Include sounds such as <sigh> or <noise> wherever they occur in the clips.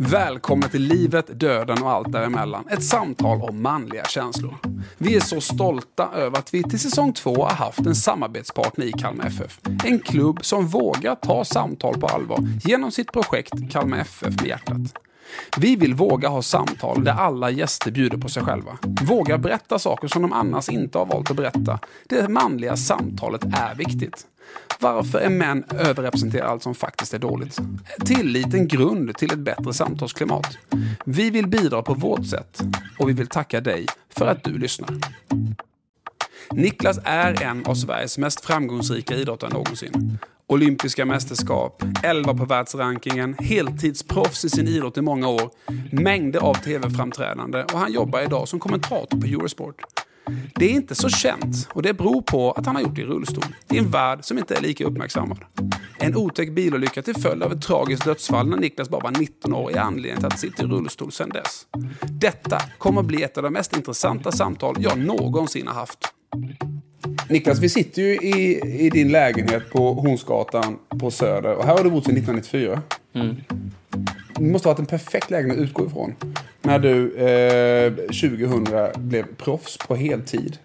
Välkomna till livet, döden och allt däremellan. Ett samtal om manliga känslor. Vi är så stolta över att vi till säsong två har haft en samarbetspartner i Kalmar FF. En klubb som vågar ta samtal på allvar genom sitt projekt Kalmar FF med hjärtat. Vi vill våga ha samtal där alla gäster bjuder på sig själva. Våga berätta saker som de annars inte har valt att berätta. Det manliga samtalet är viktigt. Varför är män överrepresenterade allt som faktiskt är dåligt? Tillit en grund till ett bättre samtalsklimat. Vi vill bidra på vårt sätt och vi vill tacka dig för att du lyssnar. Niklas är en av Sveriges mest framgångsrika idrottare någonsin. Olympiska mästerskap, 11 på världsrankingen, heltidsproffs i sin idrott i många år, mängder av tv-framträdande och han jobbar idag som kommentator på Eurosport. Det är inte så känt och det beror på att han har gjort det i rullstol. I en värld som inte är lika uppmärksammad. En otäck bilolycka till följd av ett tragiskt dödsfall när Niklas bara var 19 år är anledningen till att sitta i rullstol sedan dess. Detta kommer att bli ett av de mest intressanta samtal jag någonsin har haft. Niklas, vi sitter ju i, i din lägenhet på Hornsgatan på Söder och här har du bott sedan 1994. Mm. Det måste ha varit en perfekt lägenhet att utgå ifrån. När du eh, 2000 blev proffs på heltid.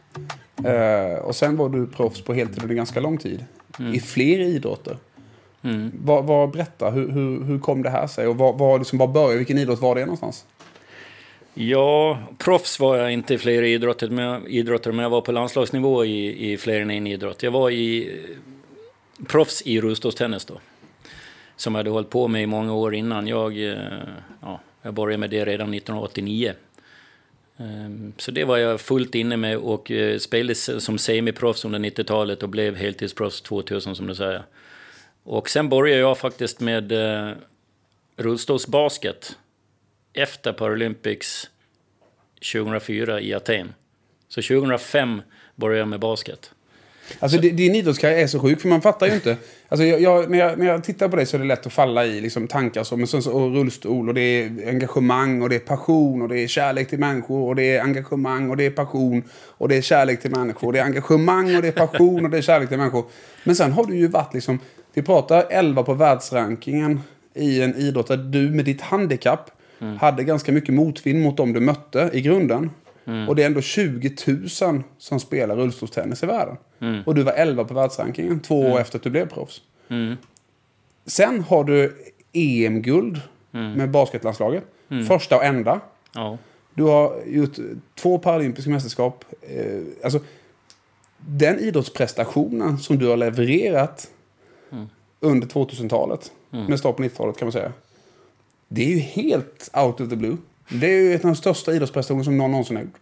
Eh, och sen var du proffs på heltid under ganska lång tid. Mm. I fler idrotter. Mm. Vad, vad, berätta, hur, hur, hur kom det här sig? Och vad, vad, liksom, vad började, vilken idrott var det någonstans? Ja, proffs var jag inte i flera idrotter men, idrotter, men jag var på landslagsnivå i, i fler än en idrott. Jag var i eh, proffs i rullstolstennis då. Som jag hade hållit på med i många år innan. Jag, eh, ja, jag började med det redan 1989. Ehm, så det var jag fullt inne med och eh, spelade som semiproffs under 90-talet och blev heltidsproffs 2000 som du säger. Och sen började jag faktiskt med rullstolsbasket efter Paralympics 2004 i Aten. Så 2005 började jag med basket. Alltså så. din idrottskarriär är så sjuk, för man fattar ju inte. Alltså jag, jag, när, jag, när jag tittar på dig så är det lätt att falla i liksom, tankar som och, och rullstol och det är engagemang och det är passion och det är kärlek till människor och det är engagemang och det är passion och det är kärlek till människor. Och det är engagemang och det är passion och det är kärlek till människor. Men sen har du ju varit liksom, vi pratar 11 på världsrankingen i en idrott där du med ditt handikapp mm. hade ganska mycket motvind mot dem du mötte i grunden. Mm. Och det är ändå 20 000 som spelar rullstolstennis i världen. Mm. Och du var 11 på världsrankingen två år mm. efter att du blev proffs. Mm. Sen har du EM-guld mm. med basketlandslaget. Första och enda. Ja. Du har gjort två paralympiska mästerskap. Eh, alltså, den idrottsprestationen som du har levererat under 2000-talet, med start på 90-talet kan man säga. Det är ju helt out of the blue. Det är ju en av de största idrottsprestationer som någon någonsin har gjort.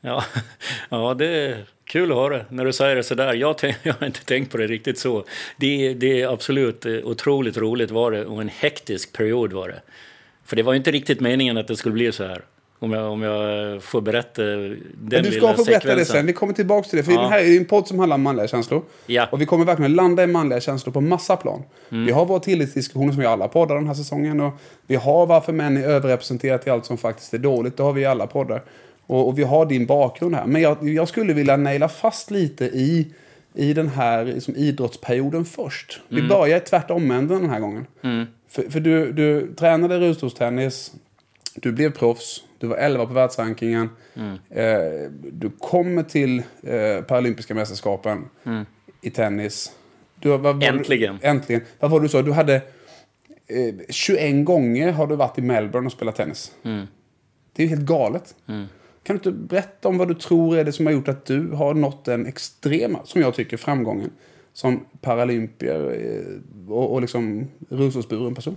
Ja, <laughs> ja, det är kul att höra när du säger det sådär. Jag, <laughs> jag har inte tänkt på det riktigt så. Det, det är absolut eh, otroligt roligt var det och en hektisk period var det. För det var inte riktigt meningen att det skulle bli så här. Om jag, om jag får berätta den Men Du ska få berätta det sen. Vi kommer tillbaka till det. För ja. det här är en podd som handlar om manliga känslor. Ja. Och vi kommer verkligen landa i manliga känslor på massa plan. Mm. Vi har våra tillitsdiskussioner som vi alla poddar den här säsongen. Och vi har varför män är överrepresenterade i allt som faktiskt är dåligt. Det har vi i alla poddar. Och, och vi har din bakgrund här. Men jag, jag skulle vilja naila fast lite i, i den här liksom, idrottsperioden först. Vi mm. börjar tvärtom den här gången. Mm. För, för du, du tränade rullstolstennis. Du blev proffs. Du var 11 på världsrankingen. Mm. Eh, du kommer till eh, Paralympiska mästerskapen mm. i tennis. Du, vad, vad, äntligen. äntligen. Vad var du sa? Du hade... Eh, 21 gånger har du varit i Melbourne och spelat tennis. Mm. Det är ju helt galet. Mm. Kan du inte berätta om vad du tror är det som har gjort att du har nått den extrema, som jag tycker, framgången som paralympier eh, och, och liksom rullstolsburen person?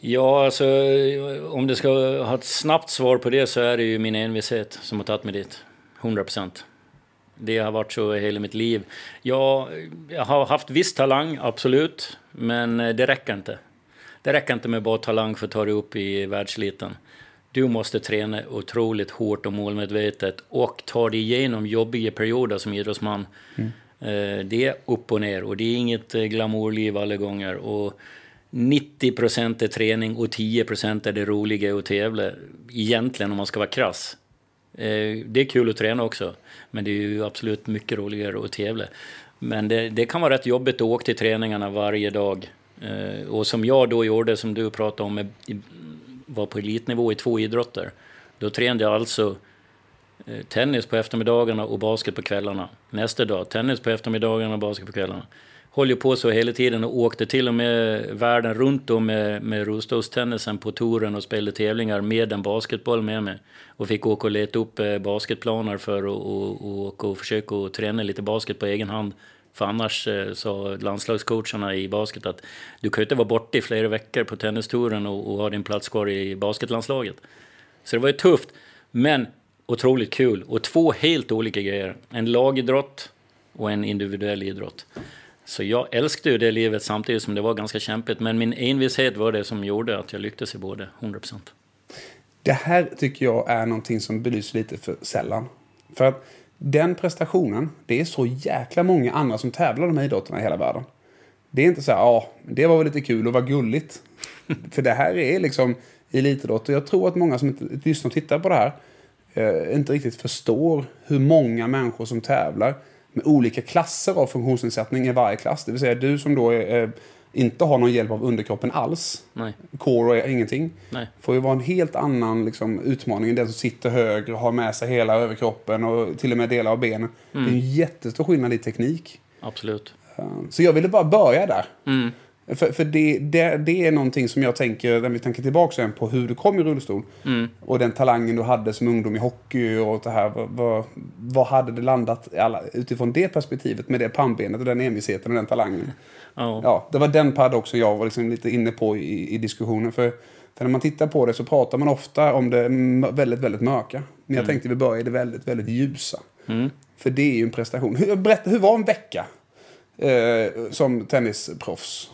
Ja, alltså om det ska ha ett snabbt svar på det så är det ju min envishet som har tagit mig dit. 100 procent. Det har varit så hela mitt liv. Jag, jag har haft viss talang, absolut, men det räcker inte. Det räcker inte med bara talang för att ta dig upp i världsliten. Du måste träna otroligt hårt och målmedvetet och ta dig igenom jobbiga perioder som idrottsman. Mm. Eh, det är upp och ner och det är inget eh, glamourliv alla gånger. Och 90 procent är träning och 10 procent är det roliga att tävla. Egentligen om man ska vara krass. Eh, det är kul att träna också, men det är ju absolut mycket roligare att tävla. Men det, det kan vara rätt jobbigt att åka till träningarna varje dag eh, och som jag då gjorde, som du pratade om, var på elitnivå i två idrotter. Då tränade jag alltså eh, tennis på eftermiddagarna och basket på kvällarna. Nästa dag, tennis på eftermiddagarna och basket på kvällarna. Höll ju på så hela tiden och åkte till och med världen runt då med, med rullstolstennisen på touren och spelade tävlingar med en basketboll med mig. Och fick åka och leta upp eh, basketplaner för att och, och, och försöka och träna lite basket på egen hand. För annars eh, sa landslagscoacherna i basket att du kan ju inte vara borta i flera veckor på tennistouren och, och ha din plats kvar i basketlandslaget. Så det var ju tufft, men otroligt kul. Och två helt olika grejer. En lagidrott och en individuell idrott. Så jag älskade ju det livet samtidigt som det var ganska kämpigt. Men min envishet var det som gjorde att jag lyckades i både, 100%. Det här tycker jag är någonting som belyses lite för sällan. För att den prestationen, det är så jäkla många andra som tävlar de här idrotterna i hela världen. Det är inte så här, ja, det var väl lite kul och var gulligt. <laughs> för det här är liksom elitidrott. Och jag tror att många som inte lyssnar och tittar på det här eh, inte riktigt förstår hur många människor som tävlar med olika klasser av funktionsnedsättning i varje klass. Det vill säga du som då är, eh, inte har någon hjälp av underkroppen alls. Nej. Core och ingenting. Nej. Får ju vara en helt annan liksom, utmaning än den som sitter högre och har med sig hela överkroppen och till och med delar av benen. Det är en jättestor skillnad i teknik. Absolut. Eh, Så jag ville bara börja där. Mm. För, för det, det, det är någonting som jag tänker, när vi tänker tillbaka sen på hur du kom i rullstol. Mm. Och den talangen du hade som ungdom i hockey och det här. Vad, vad, hade det landat alla, utifrån det perspektivet med det pannbenet och den envisheten och den talangen? Ja. Ja, det var den paradoxen jag var liksom lite inne på i, i diskussionen. För, för när man tittar på det så pratar man ofta om det väldigt, väldigt mörka. Men jag tänkte vi börjar i det väldigt, väldigt ljusa. Mm. För det är ju en prestation. Hur, berätta, hur var en vecka eh, som tennisproffs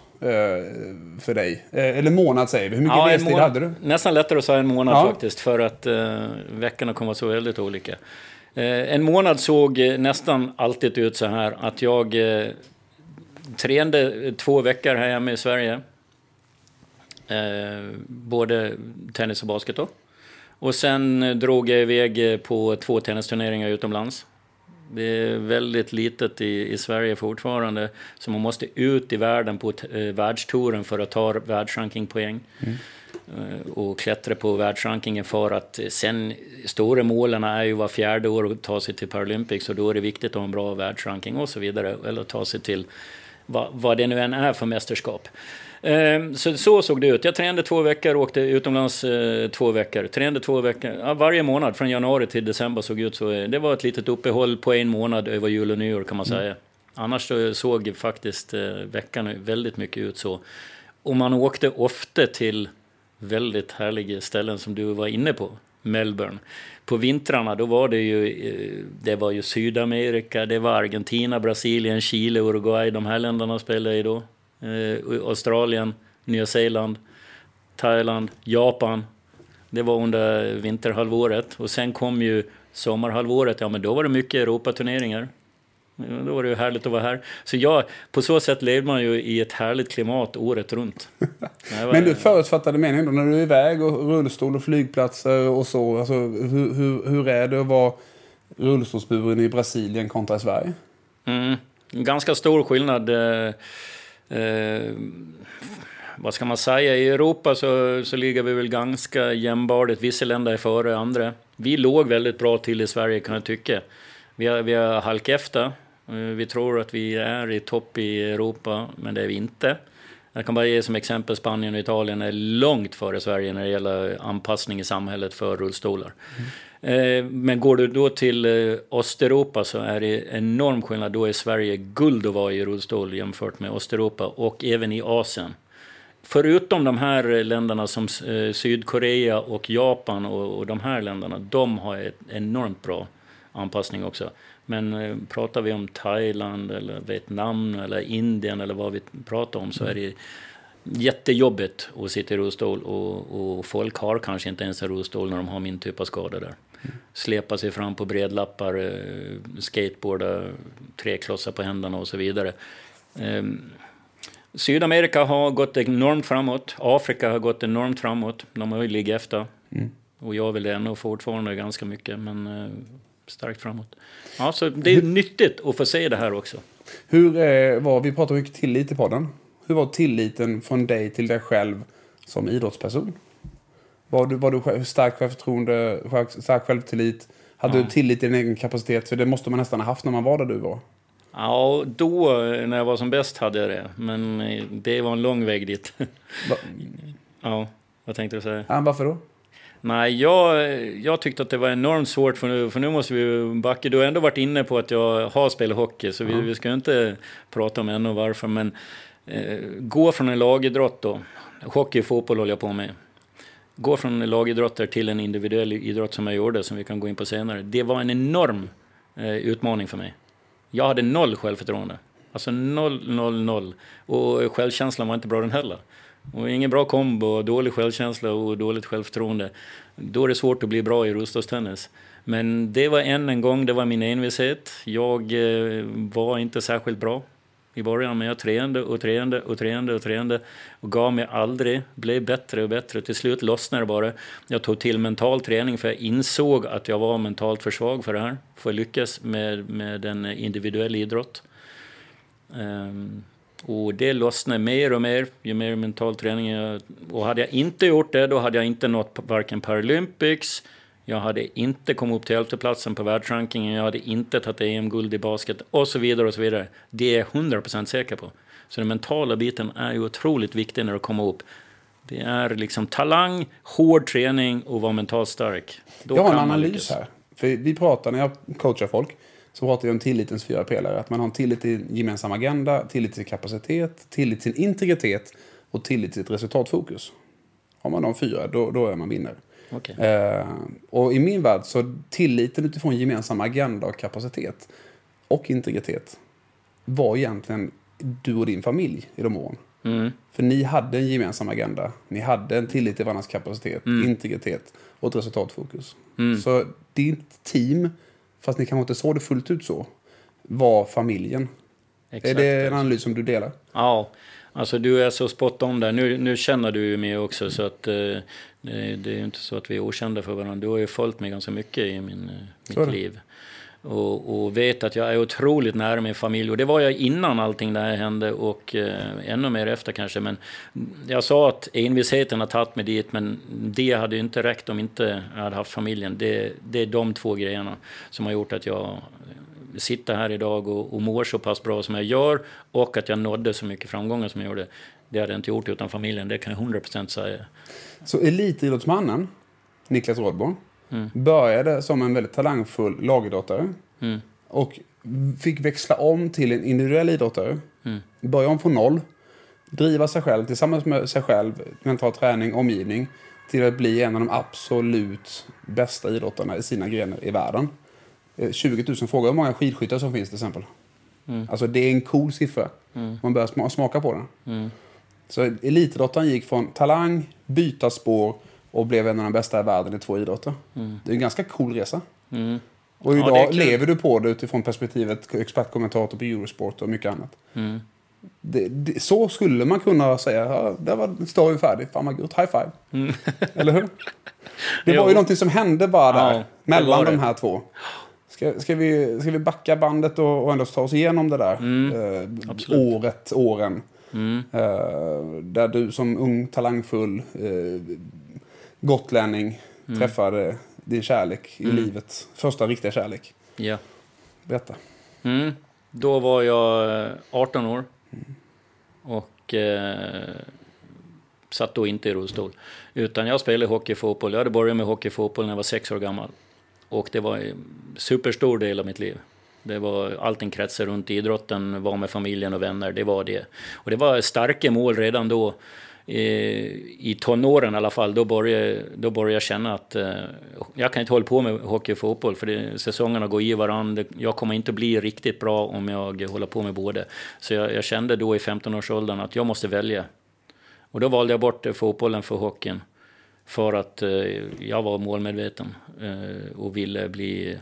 för dig? Eh, eller månad säger vi. Hur mycket Ja, restid månad- hade du? Nästan lättare att säga en månad Ja. faktiskt, för att eh, veckorna kommer vara så väldigt olika. Eh, en månad såg eh, nästan alltid ut så här att jag eh, tränade två veckor här hemma i Sverige. Eh, både tennis och basket då. Och sen eh, drog jag iväg eh, på två tennisturneringar utomlands. Det är väldigt litet i, i Sverige fortfarande. Så man måste ut i världen på eh, världstouren för att ta världsrankingpoäng. Eh, och klättra på världsrankingen för att eh, sen stora målen är ju var fjärde år att ta sig till Paralympics och då är det viktigt att ha en bra världsranking och så vidare. Eller ta sig till vad, vad det nu än är för mästerskap. Eh, Så, så såg det ut. Jag tränade två veckor, åkte utomlands eh, två veckor. Tränade två veckor. Ja, varje månad, från januari till december såg ut så. eh, Det var ett litet uppehåll på en månad över jul och nyår kan man säga. Annars så såg faktiskt eh, veckan väldigt mycket ut så. Och man åkte ofta till väldigt härliga ställen som du var inne på. Melbourne. På vintrarna då var det ju, det var ju Sydamerika, det var Argentina, Brasilien, Chile, Uruguay. De här länderna spelade i då. Eh, Australien, Nya Zeeland, Thailand, Japan. Det var under vinterhalvåret. Och sen kom ju sommarhalvåret. Ja, men då var det mycket Europaturneringar. Då var det ju härligt att vara här. Så jag, på så sätt levde man ju i ett härligt klimat året runt. <laughs> Var- Men du förutfattade meningen då när du är iväg och rullstol och flygplatser och så. Alltså, hur, hur, hur är det att vara rullstolsburen i Brasilien kontra i Sverige? Mm, ganska stor skillnad. Eh, vad ska man säga? I Europa så, så ligger vi väl ganska jämbördigt. Vissa länder är före andra. Vi låg väldigt bra till i Sverige kan jag tycka. Vi har, vi har halkat efter. Eh, vi tror att vi är i topp i Europa, men det är vi inte. Jag kan bara ge som exempel Spanien och Italien är långt före Sverige när det gäller anpassning i samhället för rullstolar. Mm. Eh, men går du då till eh, Östeuropa så är det enorm skillnad. Då är Sverige guld att vara i rullstol jämfört med Östeuropa och även i Asien. Förutom de här länderna som eh, Sydkorea och Japan och, de här länderna, de har ett enormt bra anpassning också. Men pratar vi om Thailand eller Vietnam eller Indien eller vad vi pratar om så är det jättejobbigt att sitta i rullstol och, och folk har kanske inte ens en rullstol när de har min typ av skada där. Släpa sig fram på bredlappar, eh, skateboarda, treklossar på händerna och så vidare. Ehm, Sydamerika har gått enormt framåt. Afrika har gått enormt framåt. De har ju legat efter. Och jag vill ännu fortfarande ganska mycket, men eh, starkt framåt. Ja, så det är nyttigt att få se det här också. Hur eh, var, vi pratar mycket tillit i podden. Hur var tilliten från dig till dig själv som idrottsperson? Var du, var du stark självförtroende, själv- stark självtillit? Hade du tillit till din egen kapacitet? För det måste man nästan ha haft när man var där du var. Ja, då när jag var som bäst hade jag det. Men eh, det var en lång väg dit. Va, <laughs> ja, vad tänkte du säga? ja, varför då? Nej, jag, jag tyckte att det var enormt svårt för nu, för nu måste vi backa. Du har ändå varit inne på att jag har spelat hockey, så vi, vi ska inte prata om än och varför. Men eh, gå från en lagidrott då. Hockey och fotboll håller jag på med. Gå från en lagidrottare till en individuell idrott som jag gjorde, som vi kan gå in på senare. Det var en enorm eh, utmaning för mig. Jag hade noll självförtroende. Alltså noll, noll, noll. Och självkänslan var inte bra den heller. Och ingen bra kombo, dålig självkänsla och dåligt självförtroende. Då är det svårt att bli bra i rullstolstennis. Men det var än en gång, det var min envishet. Jag eh, var inte särskilt bra i början, men jag tränade och tränade och tränade och tränade och gav mig aldrig, blev bättre och bättre. Till slut lossnade det bara. Jag tog till mental träning för jag insåg att jag var mentalt för svag för det här, för att lyckas med, med en individuell idrott. Um, och det lossnade mer och mer ju mer mental träning jag... Och hade jag inte gjort det, då hade jag inte nått varken Paralympics, jag hade inte kommit upp till elfteplatsen på världsrankingen, jag hade inte tagit EM-guld i basket och så vidare och så vidare. Det är jag 100% säker på. Så den mentala biten är ju otroligt viktig när du kommer upp. Det är liksom talang, hård träning och vara mentalt stark. Då Jag har en analys här. För vi pratar, när jag coachar folk, så pratar vi om tillitens fyra pelare. Att man har en tillit till en gemensam agenda, tillit till kapacitet, tillit till integritet och tillit till ett resultatfokus. Har man de fyra, då, då är man vinnare. Okej. Eh, och i min värld så tilliten utifrån gemensam agenda och kapacitet och integritet var egentligen du och din familj i de åren. Mm. För ni hade en gemensam agenda. Ni hade en tillit till varandras kapacitet, Mm. integritet och ett resultatfokus. Så ditt team, fast ni kanske inte såg det fullt ut så, var familjen. Exakt. Är det en analys som du delar? Ja, alltså du är så spot on där. Nu, nu känner du ju mig också så att eh, det, är ju inte så att vi är okända för varandra. Du har ju följt mig ganska mycket i min, eh, mitt liv. Och, och vet att jag är otroligt nära min familj. Och det var jag innan allting det här hände och eh, ännu mer efter kanske. Men jag sa att envisheten har tagit mig dit men det hade ju inte räckt om inte jag hade haft familjen. Det, det är de två grejerna som har gjort att jag sitter här idag och, och mår så pass bra som jag gör och att jag nådde så mycket framgångar som jag gjorde. Det hade jag inte gjort utan familjen, det kan jag 100% säga. Så elitidrottsmannen, Niklas Rådborn, Mm. började som en väldigt talangfull lagidrottare. Mm. Och fick växla om till en individuell idrottare. Mm. Börja om från noll. Driva sig själv tillsammans med sig själv, mental träning, omgivning. Till att bli en av de absolut bästa idrottarna i sina grenar i världen. Eh, 20 000 frågor hur många skidskyttar som finns till exempel. Mm. Alltså det är en cool siffra. Man börjar sma- smaka på den. Mm. Så elitidrottaren gick från talang, byta spår och blev en av de bästa i världen i två idrotter. Det är en ganska cool resa. Mm. Och Ja, idag kul. lever du på det utifrån perspektivet expertkommentator på Eurosport och mycket annat. Mm. Det, det, så skulle man kunna säga, ja, där var storyn färdig, fan vad gott, high five. Eller hur? <laughs> Det var ju någonting som hände bara Ja, där, det mellan de här två. Ska, ska, vi, ska vi backa bandet och, och ändå ta oss igenom det där eh, absolut. året, åren? Mm. Eh, där du som ung, talangfull eh, gotlänning träffade din kärlek i livet. Första riktiga kärlek. Ja. Berätta. Mm. Då var jag eh, 18 år. Och eh, satt då inte i rullstol. Utan jag spelade hockey och fotboll. Jag hade börjat med hockey och fotboll när jag var sex år gammal. Och det var en superstor del av mitt liv. Det var allting kretsade runt idrotten, var med familjen och vänner, det var det. Och det var starka mål redan då. I tonåren i alla fall, då började, då började jag känna att eh, jag kan inte hålla på med hockey och fotboll för det, säsongerna går i varandra. Jag kommer inte bli riktigt bra om jag håller på med både. Så jag, jag kände då i 15-årsåldern att jag måste välja. Och då valde jag bort eh, fotbollen för hockeyn. För att eh, jag var målmedveten eh, och ville bli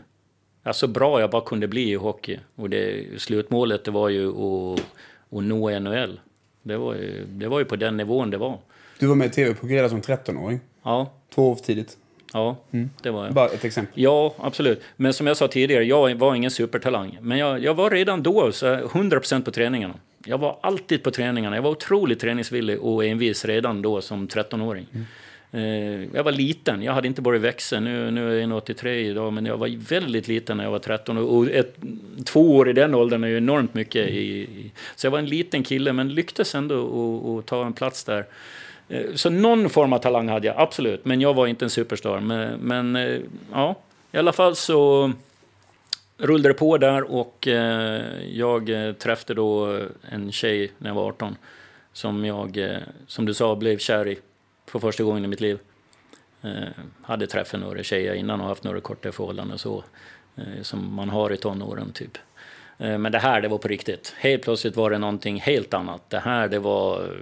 ja, så bra jag bara kunde bli i hockey. Och det, slutmålet det var ju att, att nå NHL. Det var, ju, det var ju på den nivån det var. Du var med i tv-program som 13-åring. Ja, Två år för tidigt. ja det var jag. Bara ett exempel. Ja, absolut. Men som jag sa tidigare, jag var ingen supertalang. Men jag, jag var redan då så här 100% på träningarna. Jag var alltid på träningarna. Jag var otroligt träningsvillig och envis redan då som 13-åring. Mm. Eh, jag var liten, jag hade inte börjat växa. Nu, nu är jag 83 idag, men jag var väldigt liten när jag var 13. Och ett, två år i den åldern är ju enormt mycket. I, i, så jag var en liten kille, men lyckades ändå att ta en plats där. Eh, så någon form av talang hade jag, absolut. Men jag var inte en superstar. Men, men eh, ja, i alla fall så rullade det på där och jag träffade då en tjej när jag var 18. Som jag, som du sa, blev kär i för första gången i mitt liv. Eh, hade träffat några tjejer innan och haft några korta förhållanden så. Eh, som man har i tonåren typ. Eh, men det här, det var på riktigt. Helt plötsligt var det någonting helt annat. Det här, det var...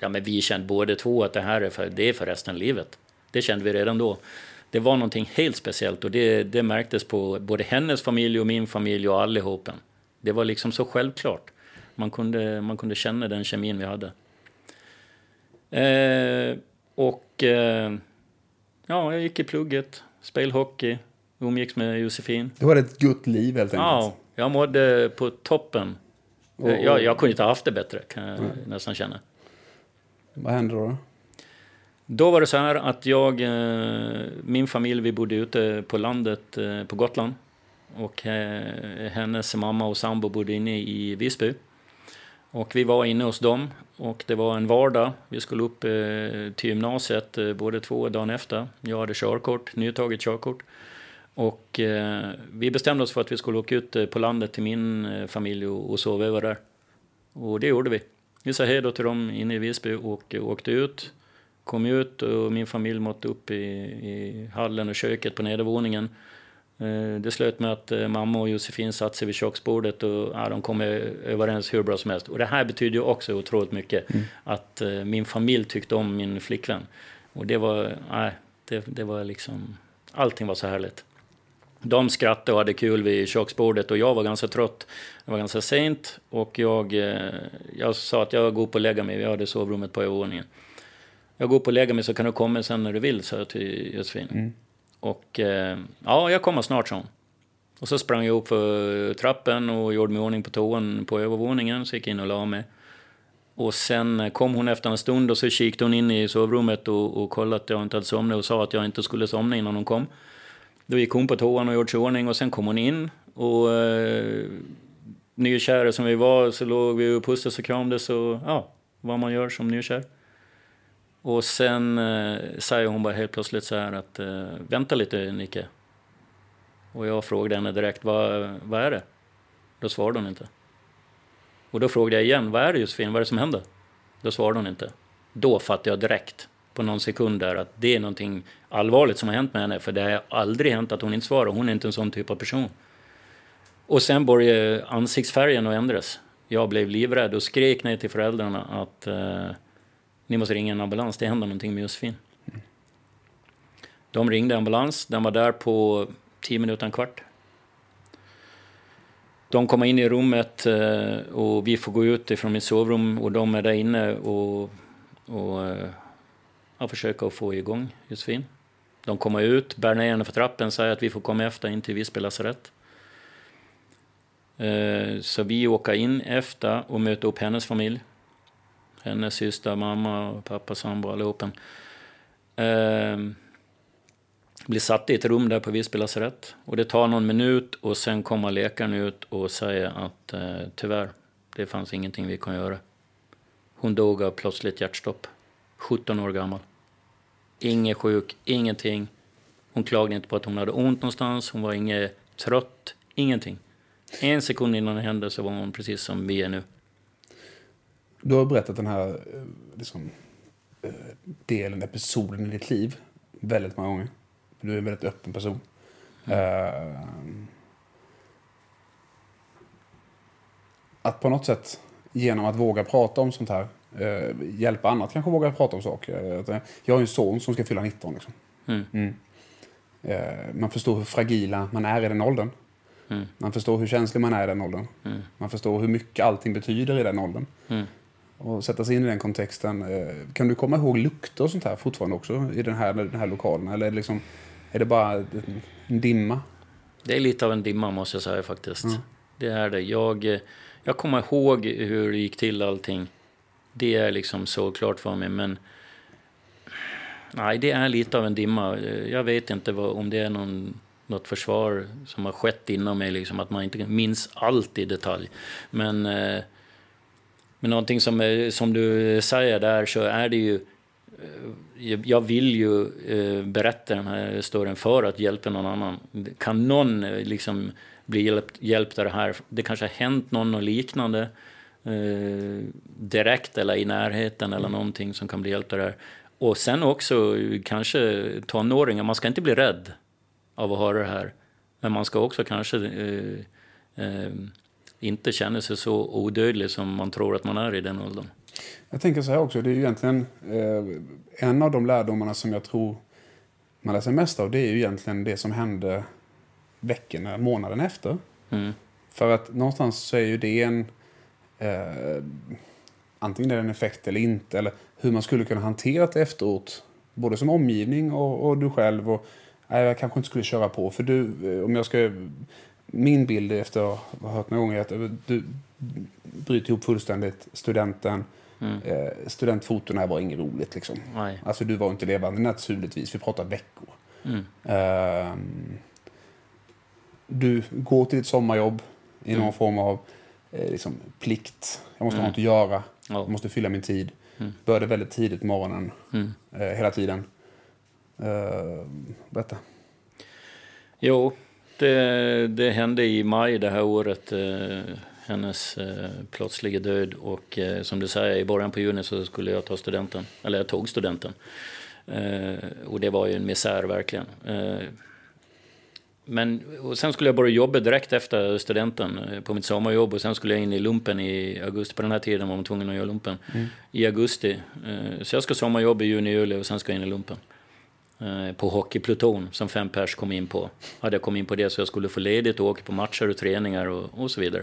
Ja, men vi kände båda två att det här är för, det är för resten av livet. Det kände vi redan då. Det var någonting helt speciellt och det, det märktes på både hennes familj och min familj och allihopen. Det var liksom så självklart. Man kunde, man kunde känna den kemin vi hade. Eh, och eh, ja, jag gick i plugget, spelade hockey, umgicks med Josefin. Det var ett gott liv helt enkelt. Ja, jag mådde på toppen. Och, och, jag, jag kunde inte ha haft det bättre, kan jag mm. nästan känna. Vad hände då? Då var det så här att jag, eh, min familj, vi bodde ute på landet eh, på Gotland. Och eh, hennes mamma och sambo bodde inne i Visby. Och vi var inne hos dem och det var en vardag. Vi skulle upp eh, till gymnasiet eh, både två dagen efter. Jag hade körkort, nytaget körkort. Och eh, vi bestämde oss för att vi skulle åka ut eh, på landet till min eh, familj och, sova över där. Och det gjorde vi. Vi sa hej då till dem inne i Visby och eh, åkte ut. Kom ut och min familj måtte upp i, i hallen och köket på nedervåningen. Eh, det slöt med att eh, mamma och Josefin satte sig vid köksbordet och ja, de kom överens hur bra som helst. Och det här betyder ju också otroligt mycket. Mm. Att uh, min familj tyckte om min flickvän. Och det var, nej, det, det var liksom, allting var så härligt. De skrattade och hade kul vid köksbordet och jag var ganska trött. Det var ganska sent och jag, jag sa att jag går upp och lägga mig. Vi hade sovrummet på övervåningen. Jag går upp och lägger mig så kan du komma sen när du vill, sa jag till Josefin. Mm. Och eh, ja, jag kommer snart, som. Och så sprang jag upp för trappen och gjorde mig i ordning på toan på övervåningen, så gick jag in och la mig. Och sen kom hon efter en stund och så kikade hon in i sovrummet och, och kollade att jag inte hade somnat och sa att jag inte skulle somna innan hon kom. Då gick hon på toan och gjorde sig i ordning och sen kom hon in och eh, nykära som vi var så låg vi och pussades och kramades och ja, vad man gör som nykär. Och sen eh, säger hon bara helt plötsligt så här att eh, vänta lite Nicke. Och jag frågade henne direkt, vad, vad är det? Då svarade hon inte. Och då frågade jag igen, vad är det Josefin, vad är det som händer? Då svarade hon inte. Då fattade jag direkt, på någon sekund där, att det är någonting allvarligt som har hänt med henne. För det har aldrig hänt att hon inte svarar, hon är inte en sån typ av person. Och sen började ansiktsfärgen att ändras. Jag blev livrädd och skrek ner till föräldrarna att eh, ni måste ringa en ambulans, det händer någonting med Josefin. Mm. De ringde ambulans, den var där på tio minuter, en kvart. De kommer in i rummet eh, och vi får gå ut ifrån mitt sovrum och de är där inne och, och eh, ja, försöker få igång Josefin. De kommer ut, bär ner henne för trappen, säger att vi får komma efter in till Visby lasarett. Eh, så vi åker in efter och möter upp hennes familj hennes syster, mamma, och pappa, sambo, allihopen. Eh, blir satt i ett rum där på Visby lasarett. Och det tar någon minut och sen kommer läkaren ut och säger att eh, tyvärr, det fanns ingenting vi kan göra. Hon dog av plötsligt hjärtstopp. 17 år gammal. Ingen sjuk, ingenting. Hon klagade inte på att hon hade ont någonstans, hon var inget trött, ingenting. En sekund innan det hände så var hon precis som vi är nu. Du har berättat den här eh, liksom, eh, delen, episoden i ditt liv väldigt många gånger. Du är en väldigt öppen person. Mm. Att på något sätt, genom att våga prata om sånt här, hjälpa andra att kanske våga prata om saker. jag har en son som ska fylla 19. Liksom. Mm. Mm. Man förstår hur fragila man är i den åldern. Mm. Man förstår hur känslig man är i den åldern. Mm. Man förstår hur mycket allting betyder i den åldern. Och sätta sig in i den kontexten. Eh, kan du komma ihåg lukter och sånt här fortfarande också i den här, den här lokalen? Eller är det, liksom, är det bara en dimma? Det är lite av en dimma måste jag säga faktiskt. Mm. Det är det. Jag, eh, jag kommer ihåg hur det gick till allting. Det är liksom så klart för mig. Men nej, det är lite av en dimma. Jag vet inte vad, om det är någon, något försvar som har skett inom mig. Liksom, att man inte minns allt i detalj. Men, eh, men någonting som, som du säger där så är det ju eh, jag vill ju eh, berätta den här storyn för att hjälpa någon annan. Kan någon eh, liksom bli hjälpt, hjälpt av det här? Det kanske har hänt någon något liknande direkt eller i närheten eller någonting som kan bli hjälpt av det här. Och sen också kanske tonåringar, man ska inte bli rädd av att höra det här. Men man ska också kanske eh, eh, inte känna sig så odödlig som man tror att man är i den åldern. Jag tänker så här också, det är ju egentligen eh, en av de lärdomarna som jag tror man lär sig mest av, det är ju egentligen det som hände veckorna, månaden efter. Mm. För att någonstans så är ju det en, eh, antingen är det en effekt eller inte, eller hur man skulle kunna hantera det efteråt, både som omgivning och, och du själv. Och, nej, jag kanske inte skulle köra på, för du, eh, om jag ska, min bild efter att ha hört några gånger är att du bryter ihop fullständigt studenten, Mm. Eh, studentfotona var inget roligt liksom. Nej. Alltså du var inte levande naturligtvis, vi pratar veckor. Mm. Ehm, du går till ditt sommarjobb i någon Mm. form av eh, liksom, plikt. Jag måste ha Mm. något att göra. Ja. Jag måste fylla min tid. Mm. Började väldigt tidigt på morgonen. Mm. Eh, hela tiden. Uh, berätta. Jo, det, det hände i maj det här året. Eh, hennes eh, plötsliga död. Och eh, som du säger, i början på juni så skulle jag ta studenten. Eller jag tog studenten. Och det var ju en misär verkligen. Men och sen skulle jag börja jobba direkt efter studenten på mitt sommarjobb och sen skulle jag in i lumpen i augusti. På den här tiden var man tvungen att göra lumpen. I augusti. Så jag ska sommarjobba i juni, juli och sen ska jag in i lumpen. Eh, på hockeypluton som fem pers kom in på. Hade jag kommit in på det så jag skulle få ledigt och åka på matcher och träningar och, och så vidare.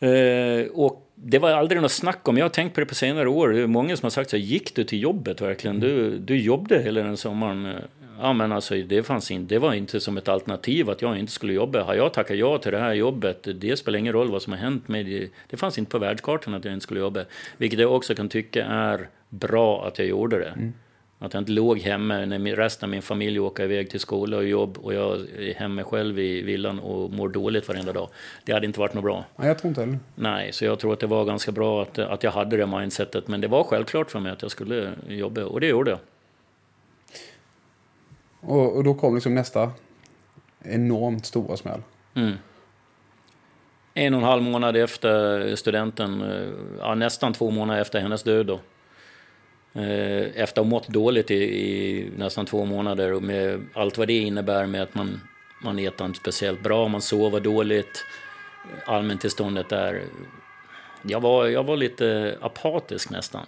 Eh, och det var aldrig något snack om, jag har tänkt på det på senare år, det är många som har sagt så här, gick du till jobbet verkligen? Du, du jobbade hela den sommaren. Ja men alltså det fanns inte, det var inte som ett alternativ att jag inte skulle jobba. Har jag tackat ja till det här jobbet, det spelar ingen roll vad som har hänt med det. Det fanns inte på världskartan att jag inte skulle jobba. Vilket jag också kan tycka är bra att jag gjorde det. Mm. Att jag inte låg hemma när resten av min familj åker iväg till skola och jobb och jag är hemma själv i villan och mår dåligt varenda dag. Det hade inte varit något bra. Nej, jag tror inte heller. Nej, så jag tror att det var ganska bra att, att jag hade det mindsetet. Men det var självklart för mig att jag skulle jobba och det gjorde jag. Och, och då kom liksom nästa enormt stora smäll. Mm. En och en halv månad efter studenten, eh, ja, nästan två månader efter hennes död då. Eh, Efter att ha mått dåligt i, i nästan två månader och med allt vad det innebär med att man, man äter inte speciellt bra, man sover dåligt, allmäntillståndet där. Jag var, jag var lite apatisk nästan.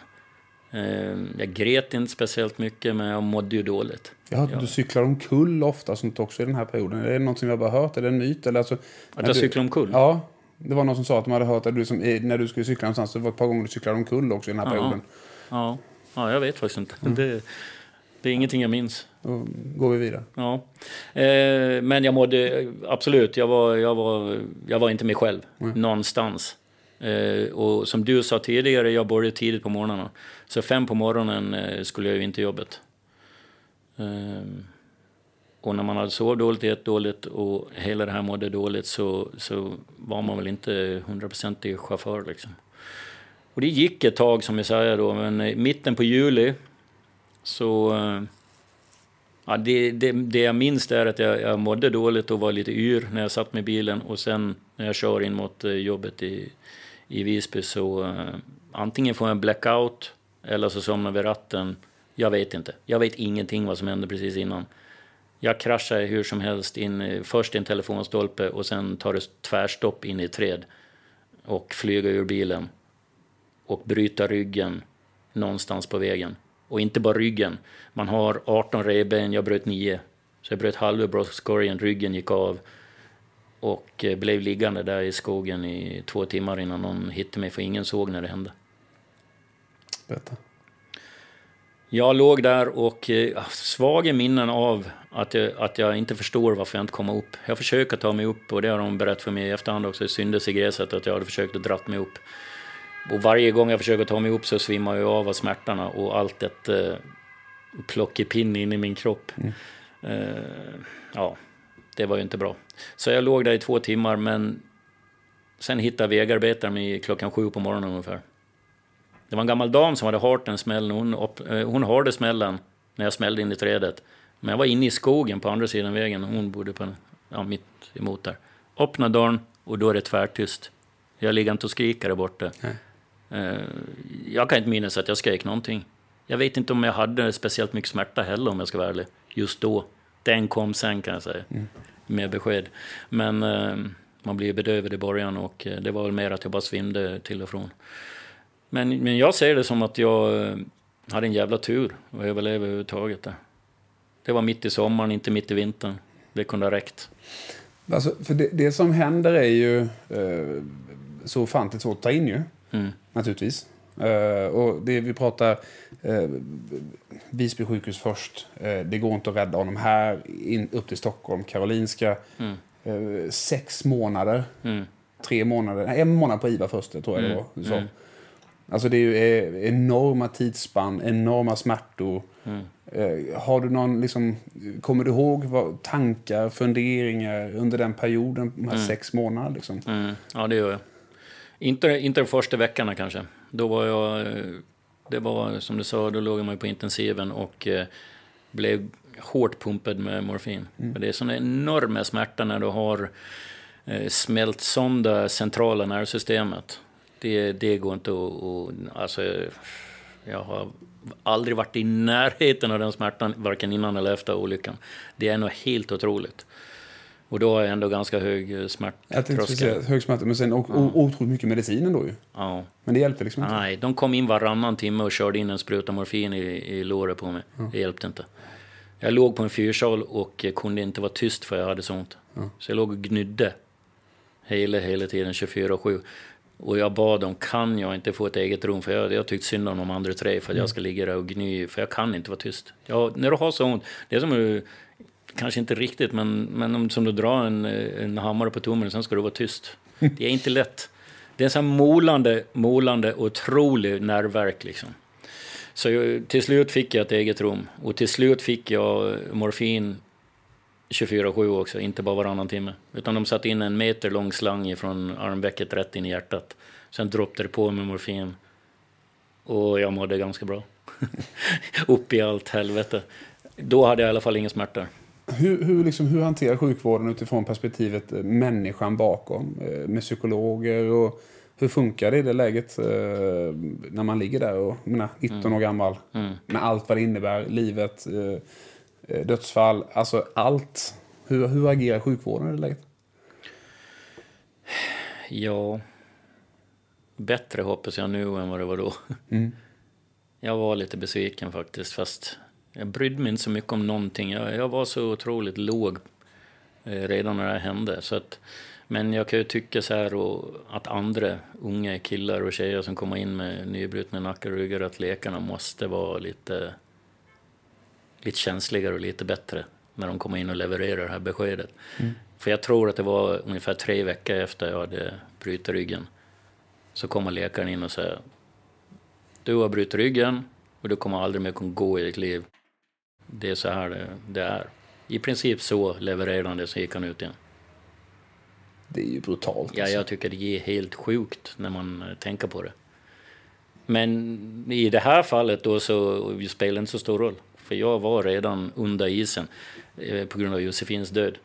Eh, Jag grät inte speciellt mycket men jag mådde ju dåligt. Jag har hört att du cyklar omkull ofta sånt också i den här perioden. Är det något som jag bara hört? Är det en myt? Eller alltså, Att jag du- cyklade omkull? Ja. Det var någon som sa att de hade hört att du som, när du skulle cykla någonstans, det var ett par gånger du cyklade omkull också i den här Ja. perioden. Ja, ja jag vet faktiskt inte. Det, det är ingenting jag minns. Då går vi vidare. Ja. Eh, men jag mådde, absolut, jag var, jag var, jag var inte mig själv någonstans. Eh, och som du sa tidigare, jag började tidigt på morgnarna. Så fem på morgonen eh, skulle jag ju inte jobbet. Eh, och när man hade sovit dåligt, ätit dåligt och hela det här mådde dåligt så, så var man väl inte hundraprocentig chaufför liksom. Och det gick ett tag som jag säger då, men i mitten på juli så eh, Ja, det, det, det jag minns är att jag, jag mådde dåligt och var lite yr när jag satt med bilen och sen när jag kör in mot eh, jobbet i, i Visby så uh, antingen får jag en blackout eller så somnar vi vid ratten. Jag vet inte. Jag vet ingenting vad som hände precis innan. Jag kraschar hur som helst in, först i en telefonstolpe och sen tar det tvärstopp in i ett träd och flyger ur bilen och bryta ryggen någonstans på vägen. Och inte bara ryggen. Man har 18 revben, jag bröt 9. Så jag bröt halva bröstkorgen, ryggen gick av. Och eh, blev liggande där i skogen i två timmar innan någon hittade mig, för ingen såg när det hände. Berätta. Jag låg där och eh, svaga minnen av att jag, att jag inte förstår varför jag inte kommer upp. Jag försöker ta mig upp och det har de berättat för mig i efterhand också, syndes i gräset, att jag hade försökt att dra mig upp. Och varje gång jag försöker ta mig upp så svimmar jag av av smärtorna och allt ett eh, plockepinn in i min kropp. Mm. Eh, ja, det var ju inte bra. Så jag låg där i två timmar men sen hittade vägarbetaren mig klockan sju på morgonen ungefär. Det var en gammal dam som hade hört en smäll. Hon, eh, hon hörde smällen när jag smällde in i trädet. Men jag var inne i skogen på andra sidan vägen. Hon bodde på ja, mitt emot där. Öppna dörren och då är det tvärtyst. Jag ligger inte och skriker där borta. Uh, jag kan inte minnas att jag skrek någonting. Jag vet inte om jag hade speciellt mycket smärta heller om jag ska vara ärlig. Just då. Den kom sen kan jag säga. Mm. Med besked. Men uh, man blir bedövad i början och uh, det var väl mer att jag bara svimde till och från. Men, men jag ser det som att jag hade en jävla tur att överleva överhuvudtaget. Där. Det var mitt i sommaren, inte mitt i vintern. Det kunde ha räckt. Alltså, för det, det som händer är ju eh, så ofantligt svårt att ta in ju. Mm. Naturligtvis. Uh, och det, vi pratar uh, Visby sjukhus först. Uh, det går inte att rädda honom här. In, upp till Stockholm, Karolinska. Mm. Uh, sex månader. Mm. Tre månader. En månad på IVA först, tror jag mm. det var. Så. Mm. Alltså det är ju enorma tidsspann, enorma smärtor. Mm. Har du någon, liksom, kommer du ihåg vad, tankar, funderingar under den perioden, de här mm. sex månaderna? Liksom? Mm. Ja, det gör jag. Inte, inte de första veckorna kanske. Då var jag, det var som du sa, då låg man på intensiven och eh, blev hårt pumpad med morfin. Mm. Det är sådana enorma smärta när du har eh, smält sönder centrala nervsystemet. Det, det går inte att... att alltså, jag har aldrig varit i närheten av den smärtan, varken innan eller efter olyckan. Det är nog helt otroligt. Och då har jag ändå ganska hög eh, smärttröskel. Hög smärta, men sen och, ja. otroligt mycket medicin ändå ju. Ja. Men det hjälpte liksom inte? Nej, de kom in varannan timme och körde in en spruta morfin i, i låret på mig. Ja. Det hjälpte inte. Jag låg på en fyrsal och kunde inte vara tyst för jag hade så ont. Ja. Så jag låg och gnydde hela, hela tiden, 24-7. Och jag bad dem, kan jag inte få ett eget rum? För jag, jag tyckte synd om de andra tre för att jag mm. ska ligga där och gny, för jag kan inte vara tyst. Jag, när du har så ont, det är som att, kanske inte riktigt, men, men som du drar en, en hammare på tummen, sen ska du vara tyst. Det är inte lätt. Det är en sån molande, molande, otrolig nervverk liksom. Så jag, till slut fick jag ett eget rum och till slut fick jag morfin 24-7 också, inte bara varannan timme. Utan de satte in en meter lång slang från armvecket rätt in i hjärtat. Sen droppade det på med morfin. Och jag mådde ganska bra. <laughs> Upp i allt helvete. Då hade jag i alla fall inga smärtor. Hur, hur, liksom, hur hanterar sjukvården utifrån perspektivet eh, människan bakom? Eh, med psykologer och hur funkar det i det läget eh, när man ligger där och menar, 19 mm. år gammal? Mm. Med allt vad det innebär, livet, dödsfall, alltså allt. Hur, hur agerar sjukvården i det läget? Ja, bättre hoppas jag nu än vad det var då. Mm. Jag var lite besviken faktiskt, fast jag brydde mig inte så mycket om någonting. Jag, jag var så otroligt låg eh, redan när det hände. Så att, men jag kan ju tycka så här och att andra unga killar och tjejer som kommer in med nybrutna nackar och ryggar, att läkarna måste vara lite lite känsligare och lite bättre när de kommer in och levererar det här beskedet. Mm. För jag tror att det var ungefär tre veckor efter jag hade brutit ryggen. Så kommer läkaren in och säger Du har brutit ryggen och du kommer aldrig mer kunna gå i ditt liv. Det är så här det, det är. I princip så levererade han det, så gick han ut igen. Det är ju brutalt. Alltså. Ja, jag tycker det är helt sjukt när man eh, tänker på det. Men i det här fallet då så spelar det inte så stor roll. För jag var redan under isen eh, på grund av Josefins död.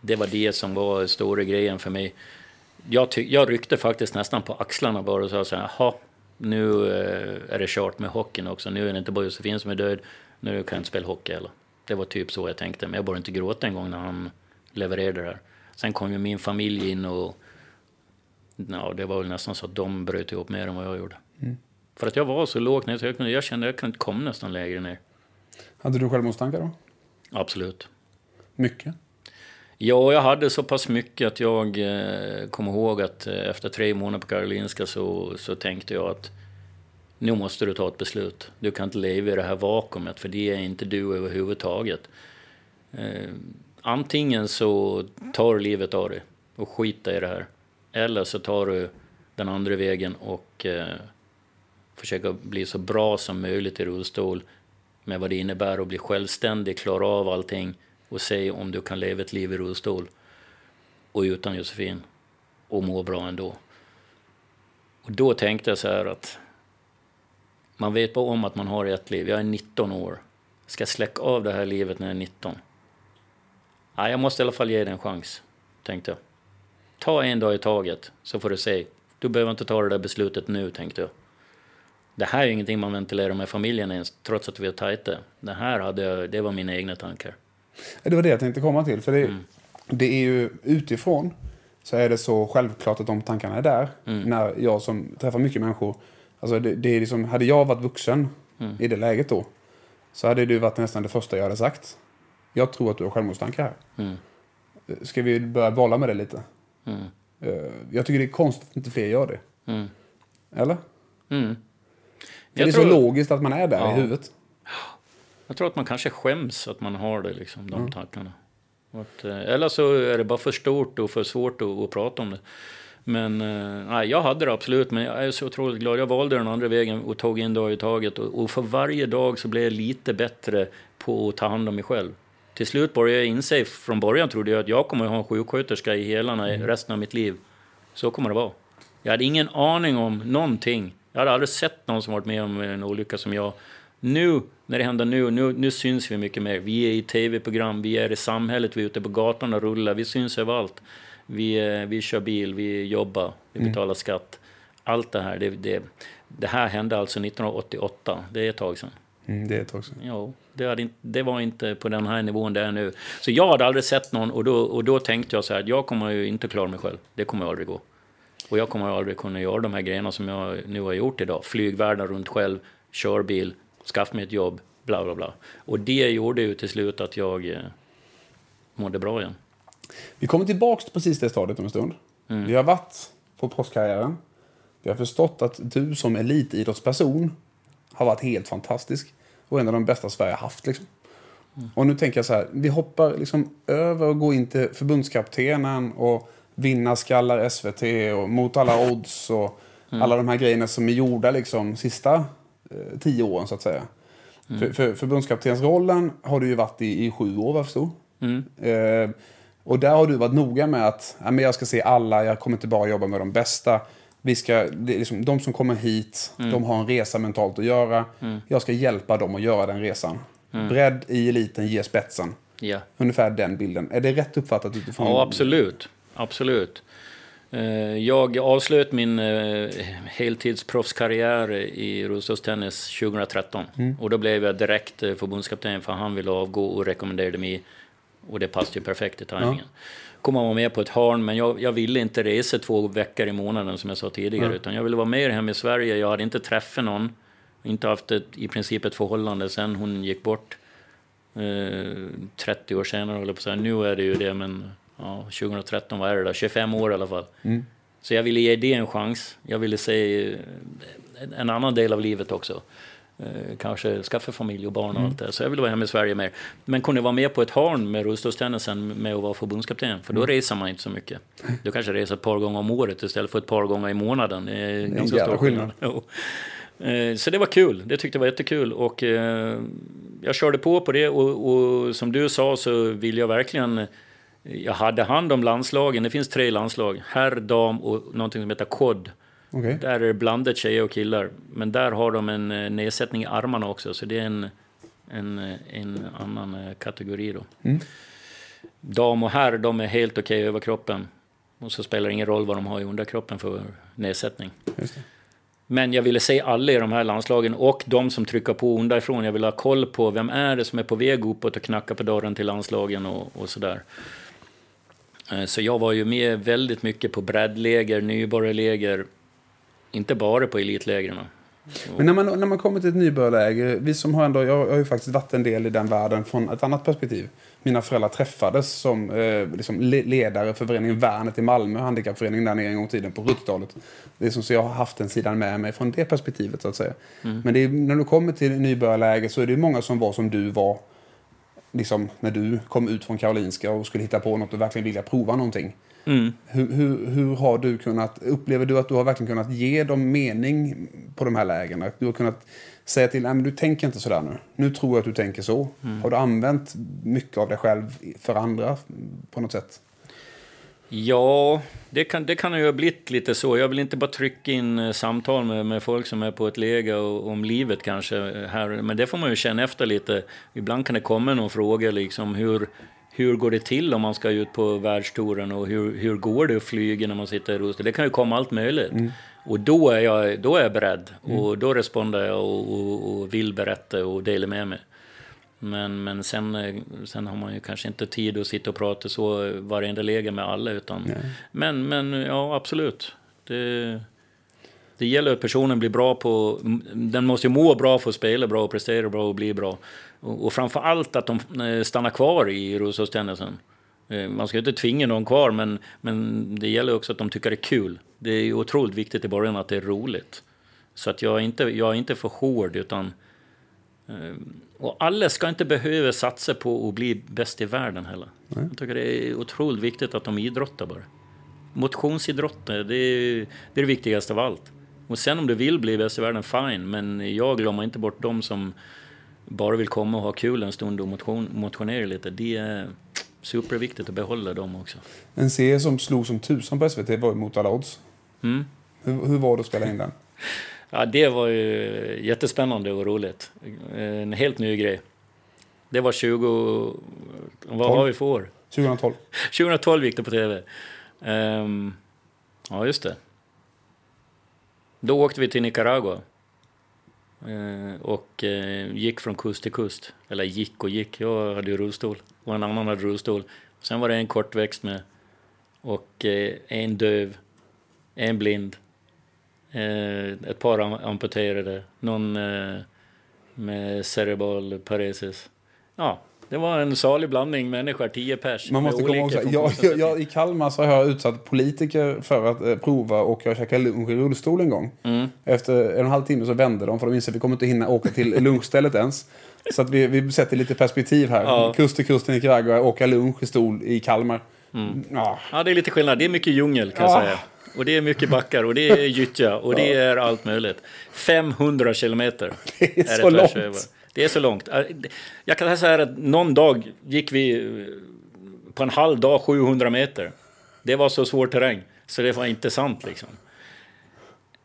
Det var det som var stora grejen för mig. Jag, jag ryckte faktiskt nästan på axlarna bara och sa så här, jaha, nu eh, är det kört med hockeyn också. Nu är det inte bara Josefin som är död, nu kan jag inte spela hockey heller. Det var typ så jag tänkte, men jag började inte gråta en gång när han levererade det här. Sen kom ju min familj in och ja, det var väl nästan så att de bröt ihop mer än vad jag gjorde. Mm. För att jag var så lågt ner så jag, kunde, jag kände att jag kunde inte komma nästan lägre ner. Hade du självmordstankar då? Absolut. Mycket? Ja, jag hade så pass mycket att jag eh, kom ihåg att eh, efter tre månader på Karolinska så, så tänkte jag att nu måste du ta ett beslut. Du kan inte leva i det här vakuumet, för det är inte du överhuvudtaget. Eh, antingen så tar du livet av dig och skiter i det här. Eller så tar du den andra vägen och eh, försöker bli så bra som möjligt i rullstol med vad det innebär att bli självständig, klara av allting och se om du kan leva ett liv i rullstol och utan Josefin och må bra ändå. Och då tänkte jag så här att man vet bara om att man har ett liv. Jag är 19 år. Ska jag släcka av det här livet när jag är 19? Nej, jag måste i alla fall ge det en chans, tänkte jag. Ta en dag i taget, så får du se. Du behöver inte ta det där beslutet nu, tänkte jag. Det här är ingenting man ventilerar med familjen ens, trots att vi är tajta. Det här hade jag, det var mina egna tankar. Det var det jag tänkte komma till. För det, mm. det är ju utifrån så är det så självklart att de tankarna är där. Mm. När jag som träffar mycket människor, alltså det, det är liksom, hade jag varit vuxen mm. i det läget då, så hade det varit nästan det första jag hade sagt. Jag tror att du har självmordstankar här. Mm. Ska vi börja bolla med det lite? Mm. Eh, jag tycker det är konstigt att inte fler gör det. Mm. Eller? Mm. det är tror... så logiskt att man är där ja. i huvudet. Jag tror att man kanske skäms att man har det, liksom, de mm. tankarna. Att, eh, eller så är det bara för stort och för svårt att, att prata om det. Men eh, nej, jag hade det absolut, men jag är så otroligt glad. Jag valde den andra vägen och tog en dag i taget. Och, och för varje dag så blev jag lite bättre på att ta hand om mig själv. Till slut började jag inse, från början trodde jag att jag kommer att ha en sjuksköterska i hela mm. resten av mitt liv. Så kommer det vara. Jag hade ingen aning om någonting. Jag hade aldrig sett någon som varit med om en olycka som jag. Nu, när det händer nu, nu, nu syns vi mycket mer. Vi är i tv-program, vi är i samhället, vi är ute på gatan och rullar, vi syns överallt. Vi, eh, vi kör bil, vi jobbar, vi mm. betalar mm. skatt. Allt det här, det, det, det, här hände alltså 1988, det är ett tag sedan. Mm, det är ett tag sedan. Ja, det, inte, det var inte på den här nivån det är nu. Så jag hade aldrig sett någon och då, och då tänkte jag så här, jag kommer ju inte klara mig själv. Det kommer aldrig gå. Och jag kommer aldrig kunna göra de här grejerna som jag nu har gjort idag. Flygvärlden runt själv, körbil, skaffa mig ett jobb, bla bla bla. Och det gjorde ju till slut att jag eh, mådde bra igen. Vi kommer tillbaka till precis det stadiet om en stund. Mm. Vi har varit på proffskarriären. Vi har förstått att du som elitidrottsperson har varit helt fantastisk. Och en av de bästa Sverige har haft. Liksom. Mm. Och nu tänker jag så här, vi hoppar liksom över och går in till förbundskaptenen och vinnarskallar SVT och mot alla odds och mm. alla de här grejerna som är gjorda liksom sista eh, tio åren så att säga. Mm. För, för förbundskaptensrollen har du ju varit i, i sju år vad jag förstod. Mm. Eh, och där har du varit noga med att ja, men jag ska se alla, jag kommer inte bara jobba med de bästa. Vi ska, liksom, de som kommer hit, mm. de har en resa mentalt att göra. Mm. Jag ska hjälpa dem att göra den resan. Mm. Bredd i eliten ger spetsen. Ja. Ungefär den bilden. Är det rätt uppfattat utifrån? Ja, absolut. Absolut. Eh, jag avslöt min eh, heltidsproffskarriär i rullstolstennis 2013. Mm. Och då blev jag direkt eh, förbundskapten för han ville avgå och rekommenderade mig. Och det passade ju perfekt i tajmingen. Ja komma vara med på ett hörn, men jag, jag ville inte resa två veckor i månaden som jag sa tidigare, mm. utan jag ville vara med hemma i Sverige. Jag hade inte träffat någon, inte haft ett, i princip ett förhållande sen hon gick bort. Eh, 30 år senare, håller på att säga. Nu är det ju det, men ja, 2013, vad är det då? 25 år i alla fall. Mm. Så jag ville ge det en chans. Jag ville se en annan del av livet också. Eh, kanske skaffa familj och barn och mm. allt det. Så jag ville vara hemma i Sverige mer. Men kunde vara med på ett hörn med rullstolstennisen med att vara förbundskapten. För då mm. reser man inte så mycket. Du kanske reser ett par gånger om året istället för ett par gånger i månaden. Det är en ganska stor skillnad. Eh, så det var kul. Det tyckte jag var jättekul. Och eh, jag körde på på det. Och, och som du sa så vill jag verkligen... Jag hade hand om landslagen. Det finns tre landslag. Herr, dam och någonting som heter kod. Okay. Där är det blandat tjejer och killar. Men där har de en eh, nedsättning i armarna också, så det är en, en, eh, en annan eh, kategori då. Mm. Dam och herr, de är helt okej okay över kroppen. Och så spelar det ingen roll vad de har i underkroppen för nedsättning. Men jag ville se alla i de här landslagen och de som trycker på underifrån. Jag ville ha koll på vem är det som är på väg uppåt och knackar på dörren till landslagen och, och sådär. Så jag var ju med väldigt mycket på breddläger, nybörjarläger, inte bara på elitlägren. Men när man, när man kommer till ett nybörjarläge, vi som har ändå, jag, har ju faktiskt varit en del i den världen från ett annat perspektiv. Mina föräldrar träffades som eh, liksom ledare för föreningen Värnet i Malmö, handikappföreningen där nere en gång i tiden på 70-talet. Det är som så jag har haft den sidan med mig från det perspektivet så att säga. Mm. Men är, när du kommer till nybörjarläge så är det många som var som du var liksom, när du kom ut från Karolinska och skulle hitta på något och verkligen vilja prova någonting. Mm. Hur, hur, hur, har du kunnat, upplever du att du har verkligen kunnat ge dem mening på de här lägena? Att du har kunnat säga till dem, du tänker inte sådär nu. Nu tror jag att du tänker så. Mm. Har du använt mycket av dig själv för andra på något sätt? Ja, det kan, det kan ju ha blivit lite så. Jag vill inte bara trycka in eh, samtal med, med folk som är på ett läge och, om livet kanske. här. Men det får man ju känna efter lite. Ibland kan det komma någon fråga liksom hur, hur går det till om man ska ut på världstouren och hur, hur går det att flyga när man sitter i rullstol? Det kan ju komma allt möjligt. Mm. Och då är jag, då är jag beredd mm. och då responderar jag och, och, och, vill berätta och dela med mig. Men, men sen, sen har man ju kanske inte tid att sitta och prata så varenda läge med alla. Utan, men, men ja, absolut. Det, det gäller att personen blir bra på... Den måste ju må bra för att spela bra och prestera bra och bli bra. Och, och framför allt att de eh, stannar kvar i rullstolstennisen. Eh, man ska inte tvinga någon kvar, men, men det gäller också att de tycker det är kul. Det är otroligt viktigt i början att det är roligt. Så att jag är inte, jag är inte för hård, utan... Eh, och alla ska inte behöva satsa på att bli bäst i världen heller. Nej. Jag tycker det är otroligt viktigt att de idrottar bara. Motionsidrotter, det är, det är det viktigaste av allt. Och sen om du vill bli bäst i världen, fine. Men jag glömmer inte bort dem som bara vill komma och ha kul en stund och motion, motionera lite. Det är superviktigt att behålla dem också. En serie som slog som tusan på SVT var ju Mot alla odds. Mm. Hur, hur var det att spela in den? <laughs> Ja, det var ju jättespännande och roligt. En helt ny grej. Det var 20... Vad 12. har vi för år? 2012. 2012 <laughs> gick det på tv. Um, ja, just det. Då åkte vi till Nicaragua. Eh, och eh, gick från kust till kust. Eller gick och gick. Jag hade ju rullstol. Och en annan hade rullstol. Sen var det en kortväxt med. Och eh, en döv. En blind ett par amputerade, någon med cerebral paresis. Ja, det var en salig blandning människor, tio pers. Man måste komma också, jag, jag, jag, I Kalmar så har jag utsatt politiker för att eh, prova och jag käkade lunch i rullstol en gång. Mm. Efter en och en halv timme så vände de för de inser att vi kommer inte hinna åka till lunchstället ens. Så att vi, vi sätter lite perspektiv här. Ja. Kust till kust i Nicaragua, åka lunch i stol i Kalmar. Mm. Ja. ja, det är lite skillnad. Det är mycket djungel kan ja. jag säga. Och det är mycket backar och det är gyttja och det är allt möjligt. 500 kilometer. Det är, är så långt. Över. Det är så långt. Jag kan säga att någon dag gick vi eh, på en halv dag 700 meter. Det var så svår terräng, så det var inte sant liksom.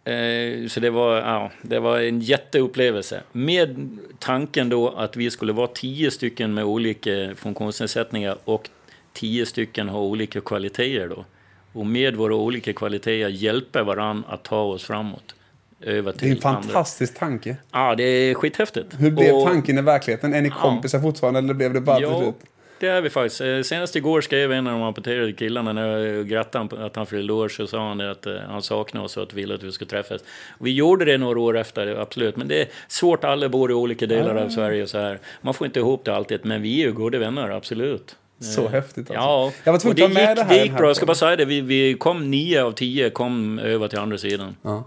Eh, så det var, ja, det var en jätteupplevelse. Med tanken då att vi skulle vara tio stycken med olika funktionsnedsättningar och tio stycken har olika kvaliteter då och med våra olika kvaliteter hjälper varandra att ta oss framåt. Över till det är en fantastisk andra. tanke. Ja, det är skithäftigt. Hur blev och, tanken i verkligheten? Är ni kompisar ja. fortfarande eller blev det bara ja, till slut? det är vi faktiskt. Eh, senast igår skrev en av de amputerade killarna när jag grattade att han fyllde år så sa han att eh, han saknade oss och att ville att vi skulle träffas. Vi gjorde det några år efter, absolut. Men det är svårt, alla bor i olika delar av Sverige och så här. Man får inte ihop det alltid, men vi är ju goda vänner, absolut. Så eh, häftigt alltså. Ja, jag var tvungen att ta med det här. Det gick bra, jag ska bara säga det. Vi, vi kom nio av tio kom över till andra sidan. Ja.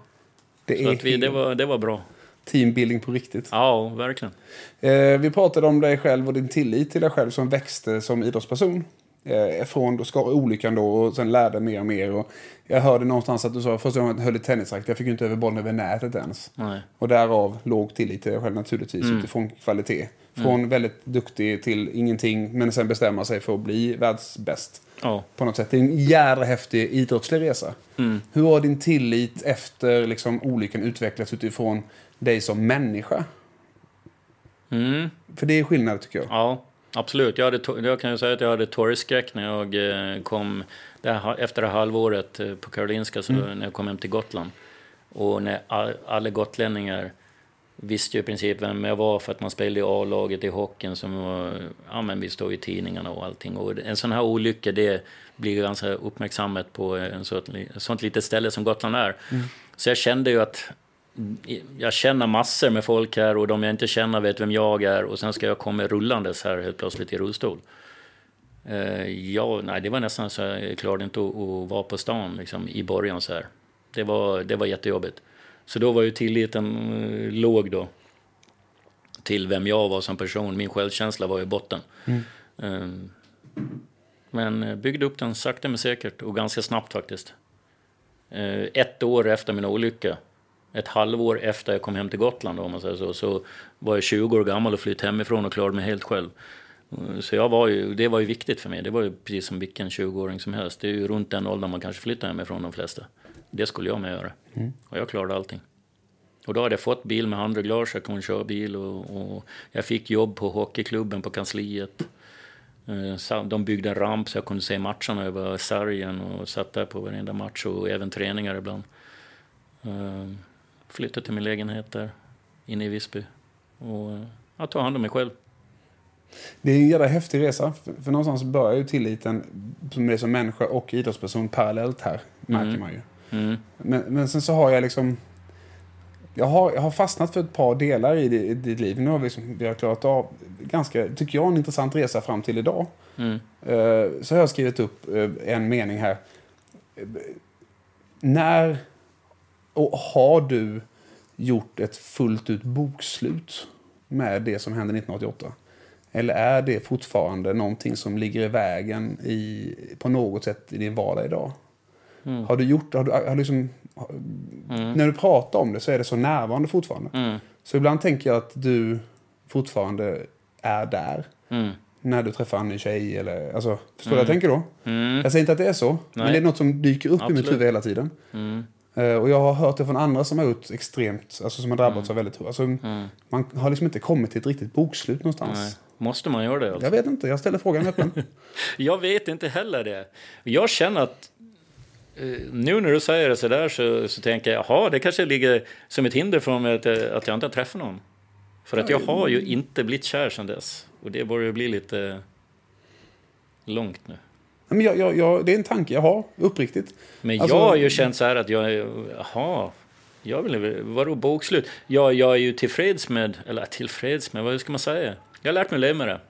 Det, är vi, det, var, det var bra. Teambuilding på riktigt. Ja, verkligen. Eh, vi pratade om dig själv och din tillit till dig själv som växte som idrottsperson. Eh, från då, olyckan då och sen lärde mer och mer. Och jag hörde någonstans att du sa första gången jag höll i tennisracket, jag fick inte över bollen över nätet ens. Nej. Och därav låg tillit till dig själv naturligtvis mm. utifrån kvalitet. Från mm. väldigt duktig till ingenting, men sen bestämma sig för att bli världsbäst. Ja. På något sätt. Det är en jävla häftig idrottslig resa. Mm. Hur har din tillit efter liksom, olyckan utvecklats utifrån dig som människa? Mm. För det är skillnad tycker jag. Ja, absolut. Jag, hade, jag kan ju säga att jag hade torgskräck när jag eh, kom, här, efter det halvåret eh, på Karolinska, så mm. när jag kom hem till Gotland. Och när all, alla gotlänningar visste ju i princip vem jag var för att man spelade i A-laget i hockeyn som var, ja men vi står i tidningarna och allting. Och en sån här olycka det blir ganska uppmärksammat på en sånt, sånt litet ställe som Gotland är. Mm. Så jag kände ju att jag känner massor med folk här och de jag inte känner vet vem jag är och sen ska jag komma rullandes här helt plötsligt i rullstol. Uh, ja, nej, det var nästan så jag klarade inte att, att vara på stan liksom, i början så här. Det var, det var jättejobbigt. Så då var ju tilliten uh, låg då. Till vem jag var som person. Min självkänsla var i botten. Mm. Uh, men byggde upp den sakta men säkert och ganska snabbt faktiskt. Ett år efter min olycka ett halvår efter jag kom hem till Gotland om man säger så, så var jag 20 år gammal och flytt hemifrån och klarade mig helt själv. Så jag var ju, det var ju viktigt för mig. Det var ju precis som vilken 20-åring som helst. Det är ju runt den åldern man kanske flyttar hemifrån de flesta. Det skulle jag med göra. Mm. Och jag klarade allting. Och då hade jag fått bil med handreglage, jag kunde köra bil och, och, jag fick jobb på hockeyklubben på kansliet. Eh, de byggde en ramp så jag kunde se matcherna över sargen och satt där på varenda match och även träningar ibland. Eh, flyttade till min lägenhet där inne i Visby och jag tog hand om mig själv. Det är en jävla häftig resa. För, någonstans börjar ju tilliten som som människa och idrottsperson parallellt här, märker mm. man ju. Mm. Men, men sen så har jag liksom... Jag har, jag har fastnat för ett par delar i, i ditt liv. Nu har vi, liksom, vi har klarat av ganska, tycker jag, en intressant resa fram till idag. Mm. Uh, så har jag skrivit upp uh, en mening här. När och har du gjort ett fullt ut bokslut med det som hände 1988? Eller är det fortfarande någonting som ligger i vägen i, på något sätt i din vardag idag? Mm. Har du gjort har du, har liksom, mm. När du pratar om det så är det så närvarande fortfarande. Mm. Så ibland tänker jag att du fortfarande är där. Mm. När du träffar en ny tjej eller, alltså, förstår du vad jag mm. tänker då? Mm. Jag säger inte att det är så, Nej. men det är något som dyker upp Absolut. i mitt huvud hela tiden. Uh, och jag har hört det från andra som har gjort extremt, alltså som har drabbats av väldigt alltså. Man har liksom inte kommit till ett riktigt bokslut någonstans. Nej. Måste man göra det? Alltså? Jag vet inte, jag ställer frågan öppen. <laughs> jag vet inte heller det. Jag känner att nu när du säger det sådär så, så tänker jag, jaha, det kanske ligger som ett hinder för mig att, att jag inte har träffat någon. För att jag har ju inte blivit kär sedan dess. Och det börjar bli lite långt nu. Men jag, jag, jag, det är en tanke jag har, uppriktigt. Men alltså, jag har ju känt så här att jag, jaha, jag vill, vadå bokslut? Jag, jag är ju tillfreds med, eller tillfreds med, vad ska man säga? Jag har lärt mig leva med det.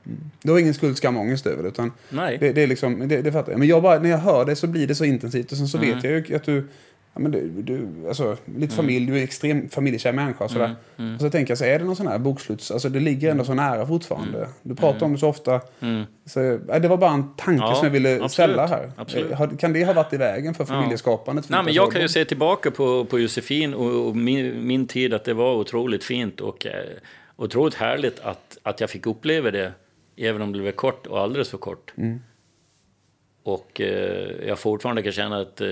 Du har ingen skuld, skam, ångest över det? Utan Nej. Det, det, är liksom, det, det fattar jag. Men jag bara, när jag hör det så blir det så intensivt. Och sen så mm. vet jag ju att du ja, men du, du, alltså, lite familj, mm. du är extrem familjekär människa. Och sådär. Mm. Mm. Och så tänker jag, så är det någon sån här boksluts... Alltså det ligger ändå så nära fortfarande. Mm. Du pratar mm. om det så ofta. Mm. Så, ja, det var bara en tanke ja, som jag ville absolut. ställa här. Absolut. Kan det ha varit i vägen för familjeskapandet? För Nej, men jag kan ju se tillbaka på, på Josefin och, och min, min, tid att det var otroligt fint och eh, otroligt härligt att, att jag fick uppleva det. Även om det blev kort och alldeles för kort. Och eh, jag fortfarande kan känna att eh,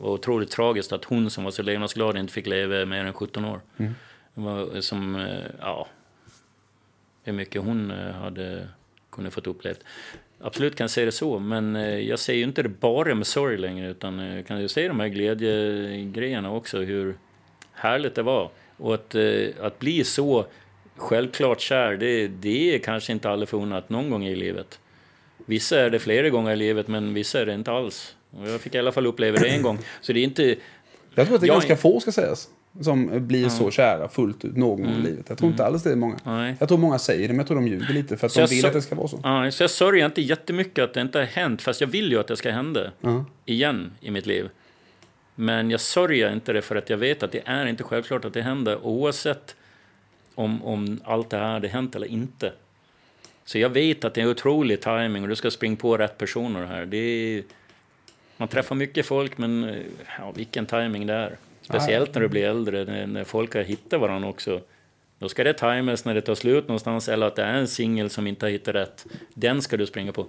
var otroligt tragiskt att hon som var så levnadsglad inte fick leva mer än 17 år. Mm. Var, som, eh, ja, hur mycket hon eh, hade kunnat fått upplevt. Absolut kan jag säga det så, men eh, jag ser ju inte det bara med sorg längre utan jag kan ju se de här glädjegrejerna också, hur härligt det var. Och att, att bli så självklart kär, det, det är kanske inte alla förunnat någon gång i livet. Vissa är det flera gånger i livet, men vissa är det inte alls. Jag fick i alla fall uppleva det en gång. Så det är inte... Jag tror att det är jag ganska få, ska sägas, som blir mm. så kära fullt ut någon gång mm. i livet. Jag tror inte mm. alls det är många. Nej. Jag tror många säger det, men jag tror de ljuger lite för att så de vill att det ska vara så. Ja, så jag sörjer inte jättemycket att det inte har hänt, fast jag vill ju att det ska hända mm. igen i mitt liv. Men jag sörjer inte det för att jag vet att det är inte självklart att det händer oavsett om, om allt det här hade hänt eller inte. Så jag vet att det är otrolig timing och du ska springa på rätt personer här. Det är, man träffar mycket folk, men eh, ja, vilken timing det är. Speciellt när du blir äldre, när folk har hittat varandra också. Då ska det tajmas när det tar slut någonstans, eller att det är en singel som inte har hittat rätt. Den ska du springa på.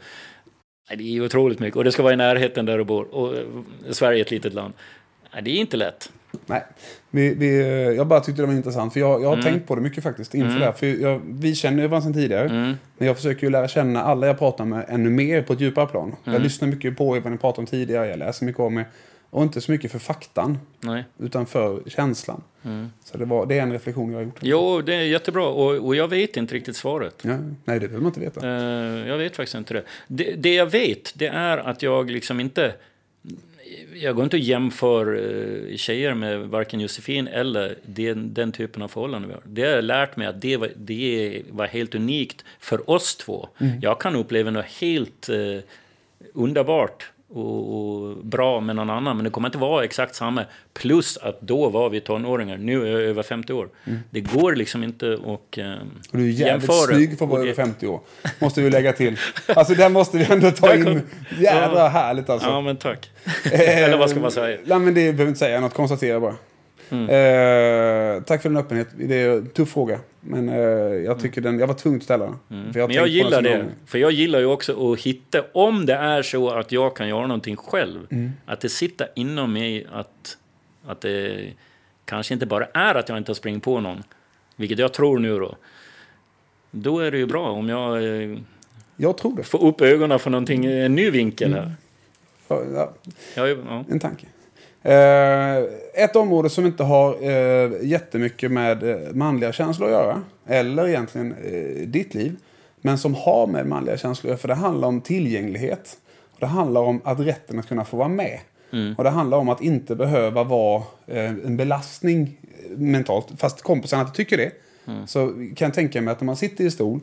Det är otroligt mycket, och det ska vara i närheten där du bor. Och eh, Sverige är ett litet land. Det är inte lätt. Nej, vi, vi, jag bara tyckte det var intressant. För jag, jag har mm. tänkt på det mycket faktiskt inför mm. det här. För jag, vi känner ju varandra sedan tidigare. Mm. Men jag försöker ju lära känna alla jag pratar med ännu mer på ett djupare plan. Jag mm. lyssnar mycket på er, vad ni pratar om tidigare. Jag läser mycket om er. Och inte så mycket för faktan. Nej. Utan för känslan. Mm. Så det, var, det är en reflektion jag har gjort. Jo, det är jättebra. Och, och jag vet inte riktigt svaret. Ja, nej, det behöver man inte veta. Uh, jag vet faktiskt inte det. det. det. jag vet, det är att jag liksom inte jag går inte och jämför uh, tjejer med varken Josefin eller den, den typen av förhållanden vi har. Det har jag lärt mig att det var, det var helt unikt för oss två. Mm. Jag kan uppleva något helt uh, underbart och, och, bra med någon annan, men det kommer inte vara exakt samma. Plus att då var vi tonåringar, nu är jag över 50 år. Mm. Det går liksom inte att eh, och Du är jävligt jämföra. snygg för att vara över 50 år, måste vi lägga till. Alltså det måste vi ändå ta <laughs> in. Jädra ja. härligt alltså. Ja, men tack. <laughs> Eller vad ska man säga? Nej, men det behöver inte säga något, konstatera bara. Mm. Eh, tack för din öppenhet. Det är en tuff fråga. Men eh, jag tycker den, jag var tvungen att ställa den. Mm. jag men jag gillar det. Gång. För jag gillar ju också att hitta, om det är så att jag kan göra någonting själv, mm. att det sitter inom mig att, att det kanske inte bara är att jag inte har springt på någon, vilket jag tror nu då. Då är det ju bra om jag, eh, jag tror det. får upp ögonen för någonting, en ny vinkel här. Mm. Ja, ja. Ja, en tanke. Eh, ett område som inte har eh, jättemycket med eh, manliga känslor att göra, eller egentligen eh, ditt liv, men som har med manliga känslor att göra, för det handlar om tillgänglighet. Det handlar om att rätten att kunna få vara med. Mm. Och det handlar om att inte behöva vara eh, en belastning mentalt, fast kompisarna inte tycker det. Mm. Så kan jag tänka mig att när man sitter i stol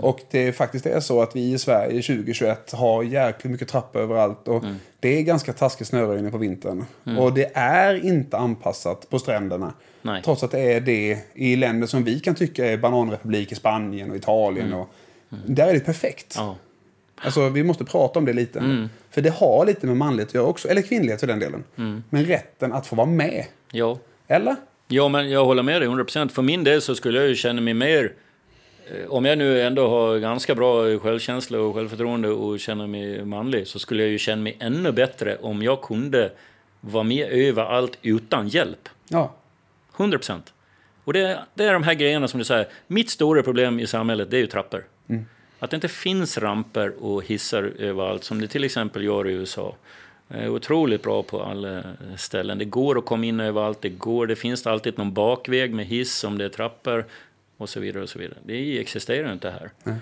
och det faktiskt är så att vi i Sverige 2021 har jäkligt mycket trappor överallt. Och mm. Det är ganska taskig snöröjning på vintern. Mm. Och det är inte anpassat på stränderna. Nej. Trots att det är det i länder som vi kan tycka är bananrepublik i Spanien och Italien. Mm. Och, mm. Där är det perfekt. Ja. Alltså, vi måste prata om det lite. Mm. För det har lite med manlighet att göra också. Eller kvinnlighet för den delen. Mm. Men rätten att få vara med. Ja. Eller? Ja, men jag håller med dig 100%. För min del så skulle jag ju känna mig mer om jag nu ändå har ganska bra självkänsla och självförtroende och känner mig manlig så skulle jag ju känna mig ännu bättre om jag kunde vara med överallt utan hjälp. Ja. 100 procent. Och det, det, är de här grejerna som du säger. Mitt stora problem i samhället det är ju trappor. Mm. Att det inte finns ramper och hissar överallt som det till exempel gör i USA. Det är otroligt bra på alla ställen. Det går att komma in överallt. Det, går, det finns alltid någon bakväg med hiss om det är trappor och så vidare. och så vidare. Det existerar inte här. Mm.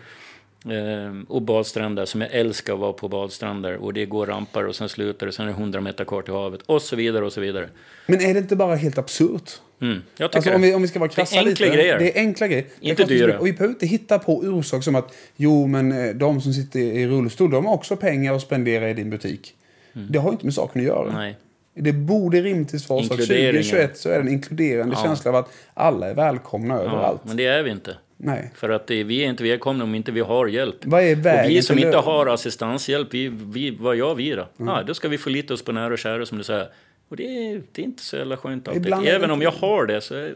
Ehm, och badstränder, som jag älskar att vara på badstränder. Och det går rampar och sen slutar det, sen är det 100 meter kvar till havet. Och så vidare och så vidare. Men är det inte bara helt absurt? Mm, jag alltså, om, vi, om vi ska vara krassa lite. Grejer. Det är enkla grejer. Inte dyra. Och vi behöver inte hitta på orsak som att jo, men eh, de som sitter i rullstol, de har också pengar att spendera i din butik. Mm. Det har inte med saken att göra. Nej. Det borde rimligtvis vara så att 2021 så är det en inkluderande ja. känsla av att alla är välkomna ja, överallt. Men det är vi inte. Nej. För att det, vi är inte välkomna om inte vi har hjälp. Vad är vägen och vi som inte har assistanshjälp, vi, vi, vad gör vi då? Mm. Ah, då ska vi förlita oss på nära och kära som du säger. Och det är, det är inte så jävla skönt alltid. Ibland Även om jag har det så är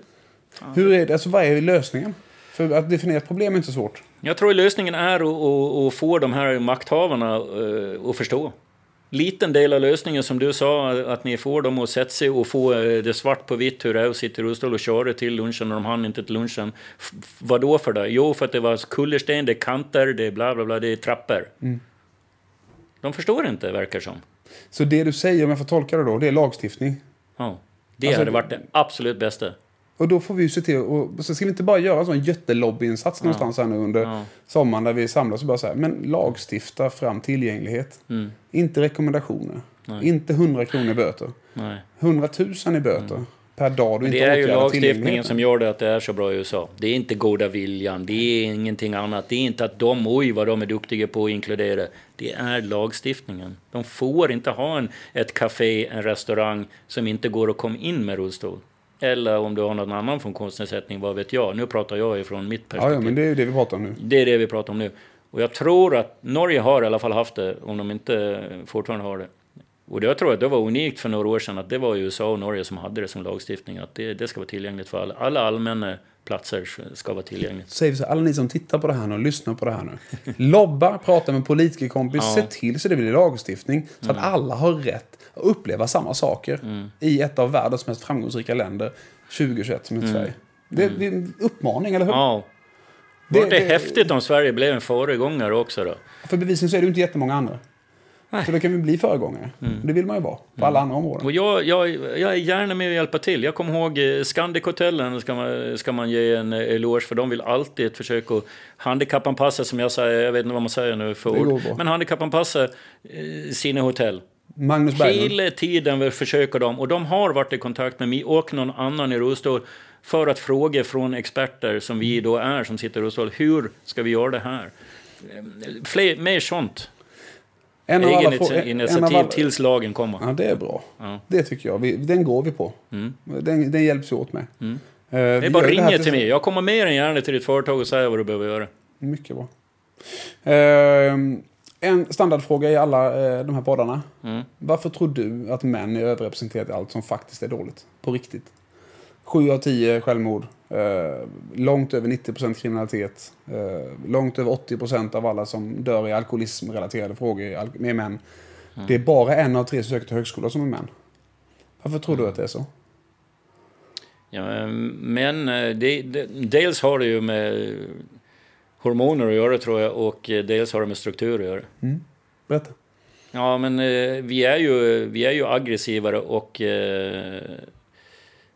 fan. Hur är det? Alltså, vad är lösningen? För att definiera ett problem är inte så svårt. Jag tror lösningen är att, att, att få de här makthavarna uh, att förstå liten del av lösningen som du sa, att ni får dem att sätta sig och få eh, det svart på vitt hur det är att sitta i rullstol och köra till lunchen och de hann inte till lunchen. Vad då för det? Jo, för att det var kullersten, det är kanter, det är bla bla bla, det är trappor. Mm. De förstår inte, verkar som. Så det du säger, om jag får tolka det då, det är lagstiftning? Ja, det alltså, hade varit det absolut bästa. Och då får vi ju se till, och så ska vi inte bara göra en sån jättelobbyinsats ja. någonstans här nu under ja. sommaren där vi samlas och bara så här, men lagstifta fram tillgänglighet. Mm. Inte rekommendationer. Nej. Inte 100 kronor i böter. Nej. 100 000 i böter. Mm. Per dag du inte Det är ju lagstiftningen som gör det att det är så bra i USA. Det är inte goda viljan, det är ingenting annat. Det är inte att de, oj vad de är duktiga på att inkludera. Det är lagstiftningen. De får inte ha en, ett café, en restaurang som inte går att komma in med rullstol. Eller om du har någon annan funktionsnedsättning, vad vet jag. Nu pratar jag ifrån mitt perspektiv. Ja, ja, men det är det vi pratar om nu. Det är det vi pratar om nu. Och jag tror att Norge har i alla fall haft det, om de inte fortfarande har det. Och jag tror att det var unikt för några år sedan att det var USA och Norge som hade det som lagstiftning. Att det, det ska vara tillgängligt för alla. Alla allmänna platser ska vara tillgängliga. Vi så, alla ni som tittar på det här nu och lyssnar på det här nu. Lobba, prata med politikerkompis, ja. se till så det blir lagstiftning. Så mm. att alla har rätt att uppleva samma saker mm. i ett av världens mest framgångsrika länder 2021 som är mm. Sverige. Det, det, är en uppmaning, eller hur? Ja. Det, det, det är häftigt om Sverige blev en föregångare också då. För bevisligen så är det inte jättemånga andra. Nej. Så då kan vi bli föregångare. Mm. Det vill man ju vara på mm. alla andra områden. Och jag, jag, jag är gärna med och hjälpa till. Jag kommer ihåg eh, Scandic-hotellen ska man, ska man ge en eh, eloge för. De vill alltid försöka handikappanpassa, som jag säger, jag vet inte vad man säger nu för ord. Men handikappanpassa eh, sina hotell. Magnus Berglund. Hela tiden försöker de, och de har varit i kontakt med mig och någon annan i rullstol för att fråga från experter som vi då är, som sitter i rullstol, hur ska vi göra det här? Fler, mer sånt. En av alla, frå- initi- en initiativ av alla, tills lagen kommer. Ja, det är bra. Ja. Det tycker jag. Vi, den går vi på. Mm. Den, den hjälps vi åt med. Eh, Det är vi bara ringa till mig. Jag kommer mer än gärna till ditt företag och säga vad du behöver göra. Mycket bra. Eh, en standardfråga i alla eh, de här poddarna. Mm. Varför tror du att män är överrepresenterade i allt som faktiskt är dåligt? På riktigt. Sju av tio självmord. Eh, långt över 90% kriminalitet. Eh, långt över 80% av alla som dör i alkoholismrelaterade frågor är män. Det är bara en av tre som söker till högskolan som är män. Varför tror du att det är så? Ja, men eh, det, det, dels har det ju med hormoner att göra tror jag och eh, dels har det med struktur att göra. Berätta. Ja, men eh, vi är ju, vi är ju aggressivare och eh,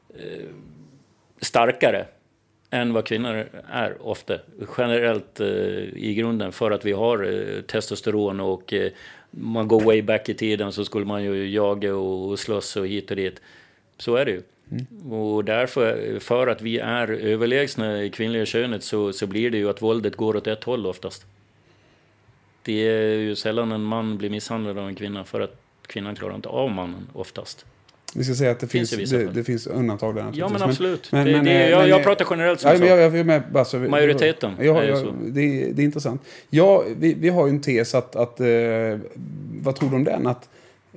eh, starkare än vad kvinnor är ofta. Generellt eh, i grunden för att vi har eh, testosteron och eh, man går way back i tiden så skulle man ju jaga och, och slåss och hit och dit. Så är det ju. Och därför, för att vi är överlägsna i kvinnliga könet så, så blir det ju att våldet går åt ett håll oftast. Det är ju sällan en man blir misshandlad av en kvinna för att kvinnan klarar inte av mannen oftast. Vi ska säga att det Finns finns, det, det finns undantag där Ja men absolut. men- det, men, det, eh, jag, men, jag eh, pratar generellt som Ja, jag sa. jag, jag med. Alltså, Majoriteten Ja, är ju ja, så. det, är- det är intressant. Ja, vi, vi har ju en tes att, att eh, vad tror du om den? Att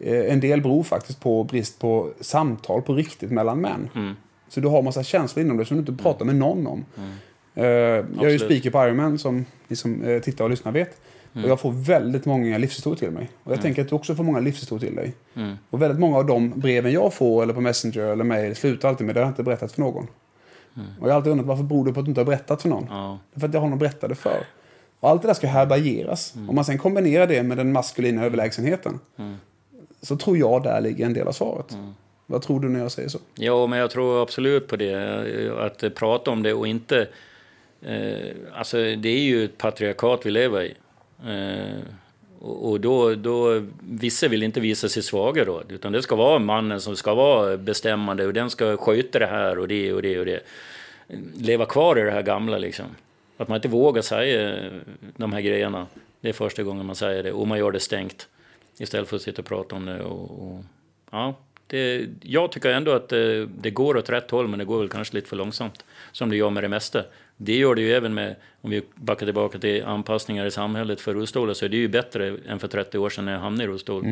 en del beror faktiskt på brist på samtal på riktigt mellan män. Mm. Så du har massa känslor inom dig som du inte pratar med någon om. Eh, jag är ju speaker på Ironman som ni som eh, tittar och lyssnar vet. Mm. Och jag får väldigt många livshistorier till mig. Och jag tänker att du också får många livshistorier till dig. Mm. Och väldigt många av de breven jag får eller på Messenger eller mail slutar alltid med det har jag inte berättat för någon. Och jag har alltid undrat varför beror det på att du inte har berättat för någon? Mm. Ja. För att jag har någon att berätta det för. Och allt det där ska härbärgeras. Mm. Om man sen kombinerar det med den maskulina överlägsenheten. Mm. Så tror jag där ligger en del av svaret. Vad tror du när jag säger så? Ja, men jag tror absolut på det. Att prata om det och inte... Eh, alltså, det är ju ett patriarkat vi lever i. Eh, och och då, då, vissa vill inte visa sig svaga då, utan det ska vara mannen som ska vara bestämmande och den ska sköta det här och det och det och det. Leva kvar i det här gamla liksom. Att man inte vågar säga de här grejerna. Det är första gången man säger det och man gör det stängt. Istället för att sitta och prata om det. Och, och, ja, det, jag tycker ändå att det, det går åt rätt håll men det går väl kanske lite för långsamt. Som det gör med det mesta. Det gör det ju även med, om vi backar tillbaka till anpassningar i samhället för rullstolar så är det ju bättre än för 30 år sedan när jag hamnade i rullstol.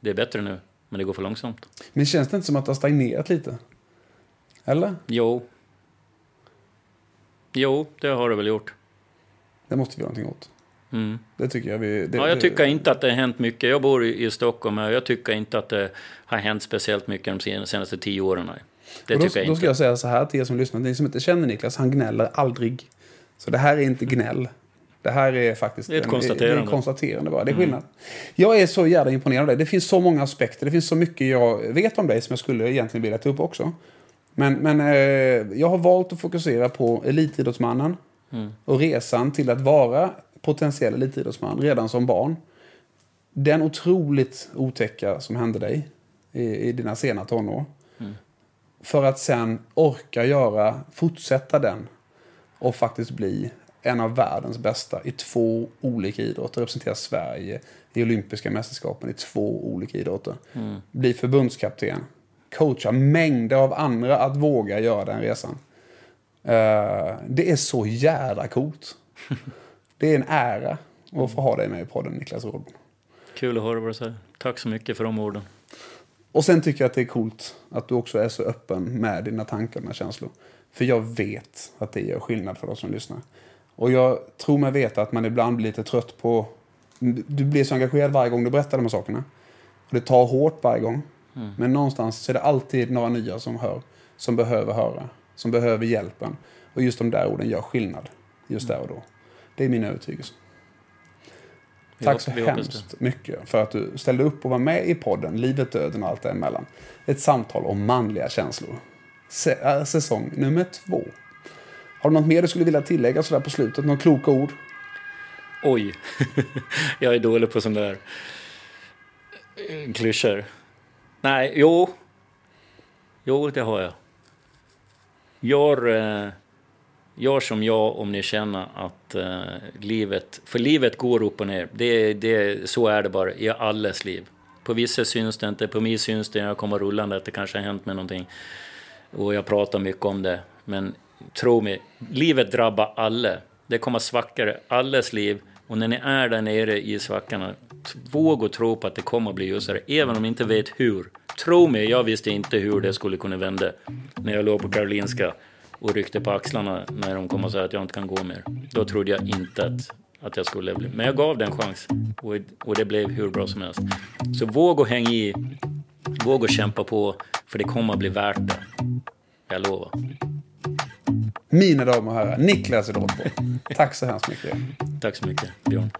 Det är bättre nu, men det går för långsamt. Men känns det inte som att det har stagnerat lite? Eller? Jo. Jo, det har det väl gjort. Det måste vi göra någonting åt. Mm. Det tycker jag vi... Det, Ja, jag tycker inte att det har hänt mycket. Jag bor i Stockholm och jag tycker inte att det har hänt speciellt mycket de sen- senaste tio åren. Det och då, tycker jag då inte. ska jag säga så här till er som lyssnar. Ni som inte känner Niklas, han gnäller aldrig. Så det här är inte gnäll. Det här är faktiskt Det är ett en, konstaterande. Mm. Det är en konstaterande bara. Det är skillnad. Jag är så jävla imponerad av dig. Det finns så många aspekter. Det finns så mycket jag vet om dig som jag skulle egentligen vilja ta upp också. Men, men eh, jag har valt att fokusera på elitidrottsmannen Mm. och resan till att vara potentiell elitidrottsman redan som barn. Den otroligt otäcka som hände dig i, i dina sena tonår. För att sen orka göra, fortsätta den och faktiskt bli en av världens bästa i två olika idrotter. Representera Sverige i olympiska mästerskapen i två olika idrotter. Bli förbundskapten. Coacha mängder av andra att våga göra den resan. Eh, det är så jävla coolt. <laughs> Det är en ära att få ha dig med i podden Niklas Rådbom. Kul att höra vad du säger. Tack så mycket för de orden. Och sen tycker jag att det är coolt att du också är så öppen med dina tankar och känslor. För jag vet att det gör skillnad för de som lyssnar. Och jag tror mig veta att man ibland blir lite trött på... Du blir så engagerad varje gång du berättar de här sakerna. Och det tar hårt varje gång. Men någonstans så är det alltid några nya som hör. Som behöver höra. Som behöver hjälpen. Och just de där orden gör skillnad. Just där och då. Det är min övertygelse. Vi Tack så hemskt mycket för att du ställde upp och var med i podden Livet, döden och allt däremellan. Ett samtal om manliga känslor. Äh, säsong nummer två. Har du något mer du skulle vilja tillägga sådär på slutet? Några kloka ord? Oj, <laughs> jag är dålig på sån där. Eh, Klyschor? Nej, jo. Jo, det har jag. Gör, eh, gör som jag om ni känner att eh, livet... För livet går upp och ner. Det, det, så är det bara i allas liv. På vissa syns det inte, på mig syns det när jag kommer rullande att det kanske har hänt med någonting. Och jag pratar mycket om det. Men tro mig, livet drabbar alla. Det kommer svackor i allas liv. Och när ni är där nere i svackorna, våga tro på att det kommer att bli ljusare, även om ni inte vet hur. Tro mig, jag visste inte hur det skulle kunna vända när jag låg på Karolinska och ryckte på axlarna när de kom och sa att jag inte kan gå mer. Då trodde jag inte att, att jag skulle bli... Men jag gav den chans och, och det blev hur bra som helst. Så våga hänga i, våga kämpa på, för det kommer att bli värt det. Jag lovar. Mina damer och herrar, Niklas Rådbo. Tack så hemskt mycket. Tack så mycket, Björn.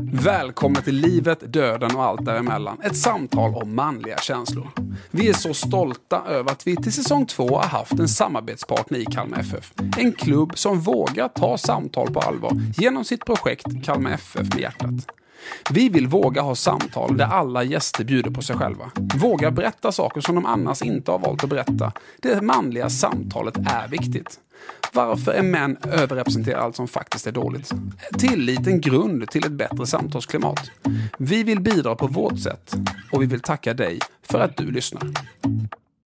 Välkommen till livet, döden och allt däremellan. Ett samtal om manliga känslor. Vi är så stolta över att vi till säsong två har haft en samarbetspartner i Kalmar FF. En klubb som vågar ta samtal på allvar genom sitt projekt Kalmar FF med hjärtat. Vi vill våga ha samtal där alla gäster bjuder på sig själva. Våga berätta saker som de annars inte har valt att berätta. Det manliga samtalet är viktigt. Varför är män överrepresenterade allt som faktiskt är dåligt? Tillit en grund till ett bättre samtalsklimat. Vi vill bidra på vårt sätt och vi vill tacka dig för att du lyssnar.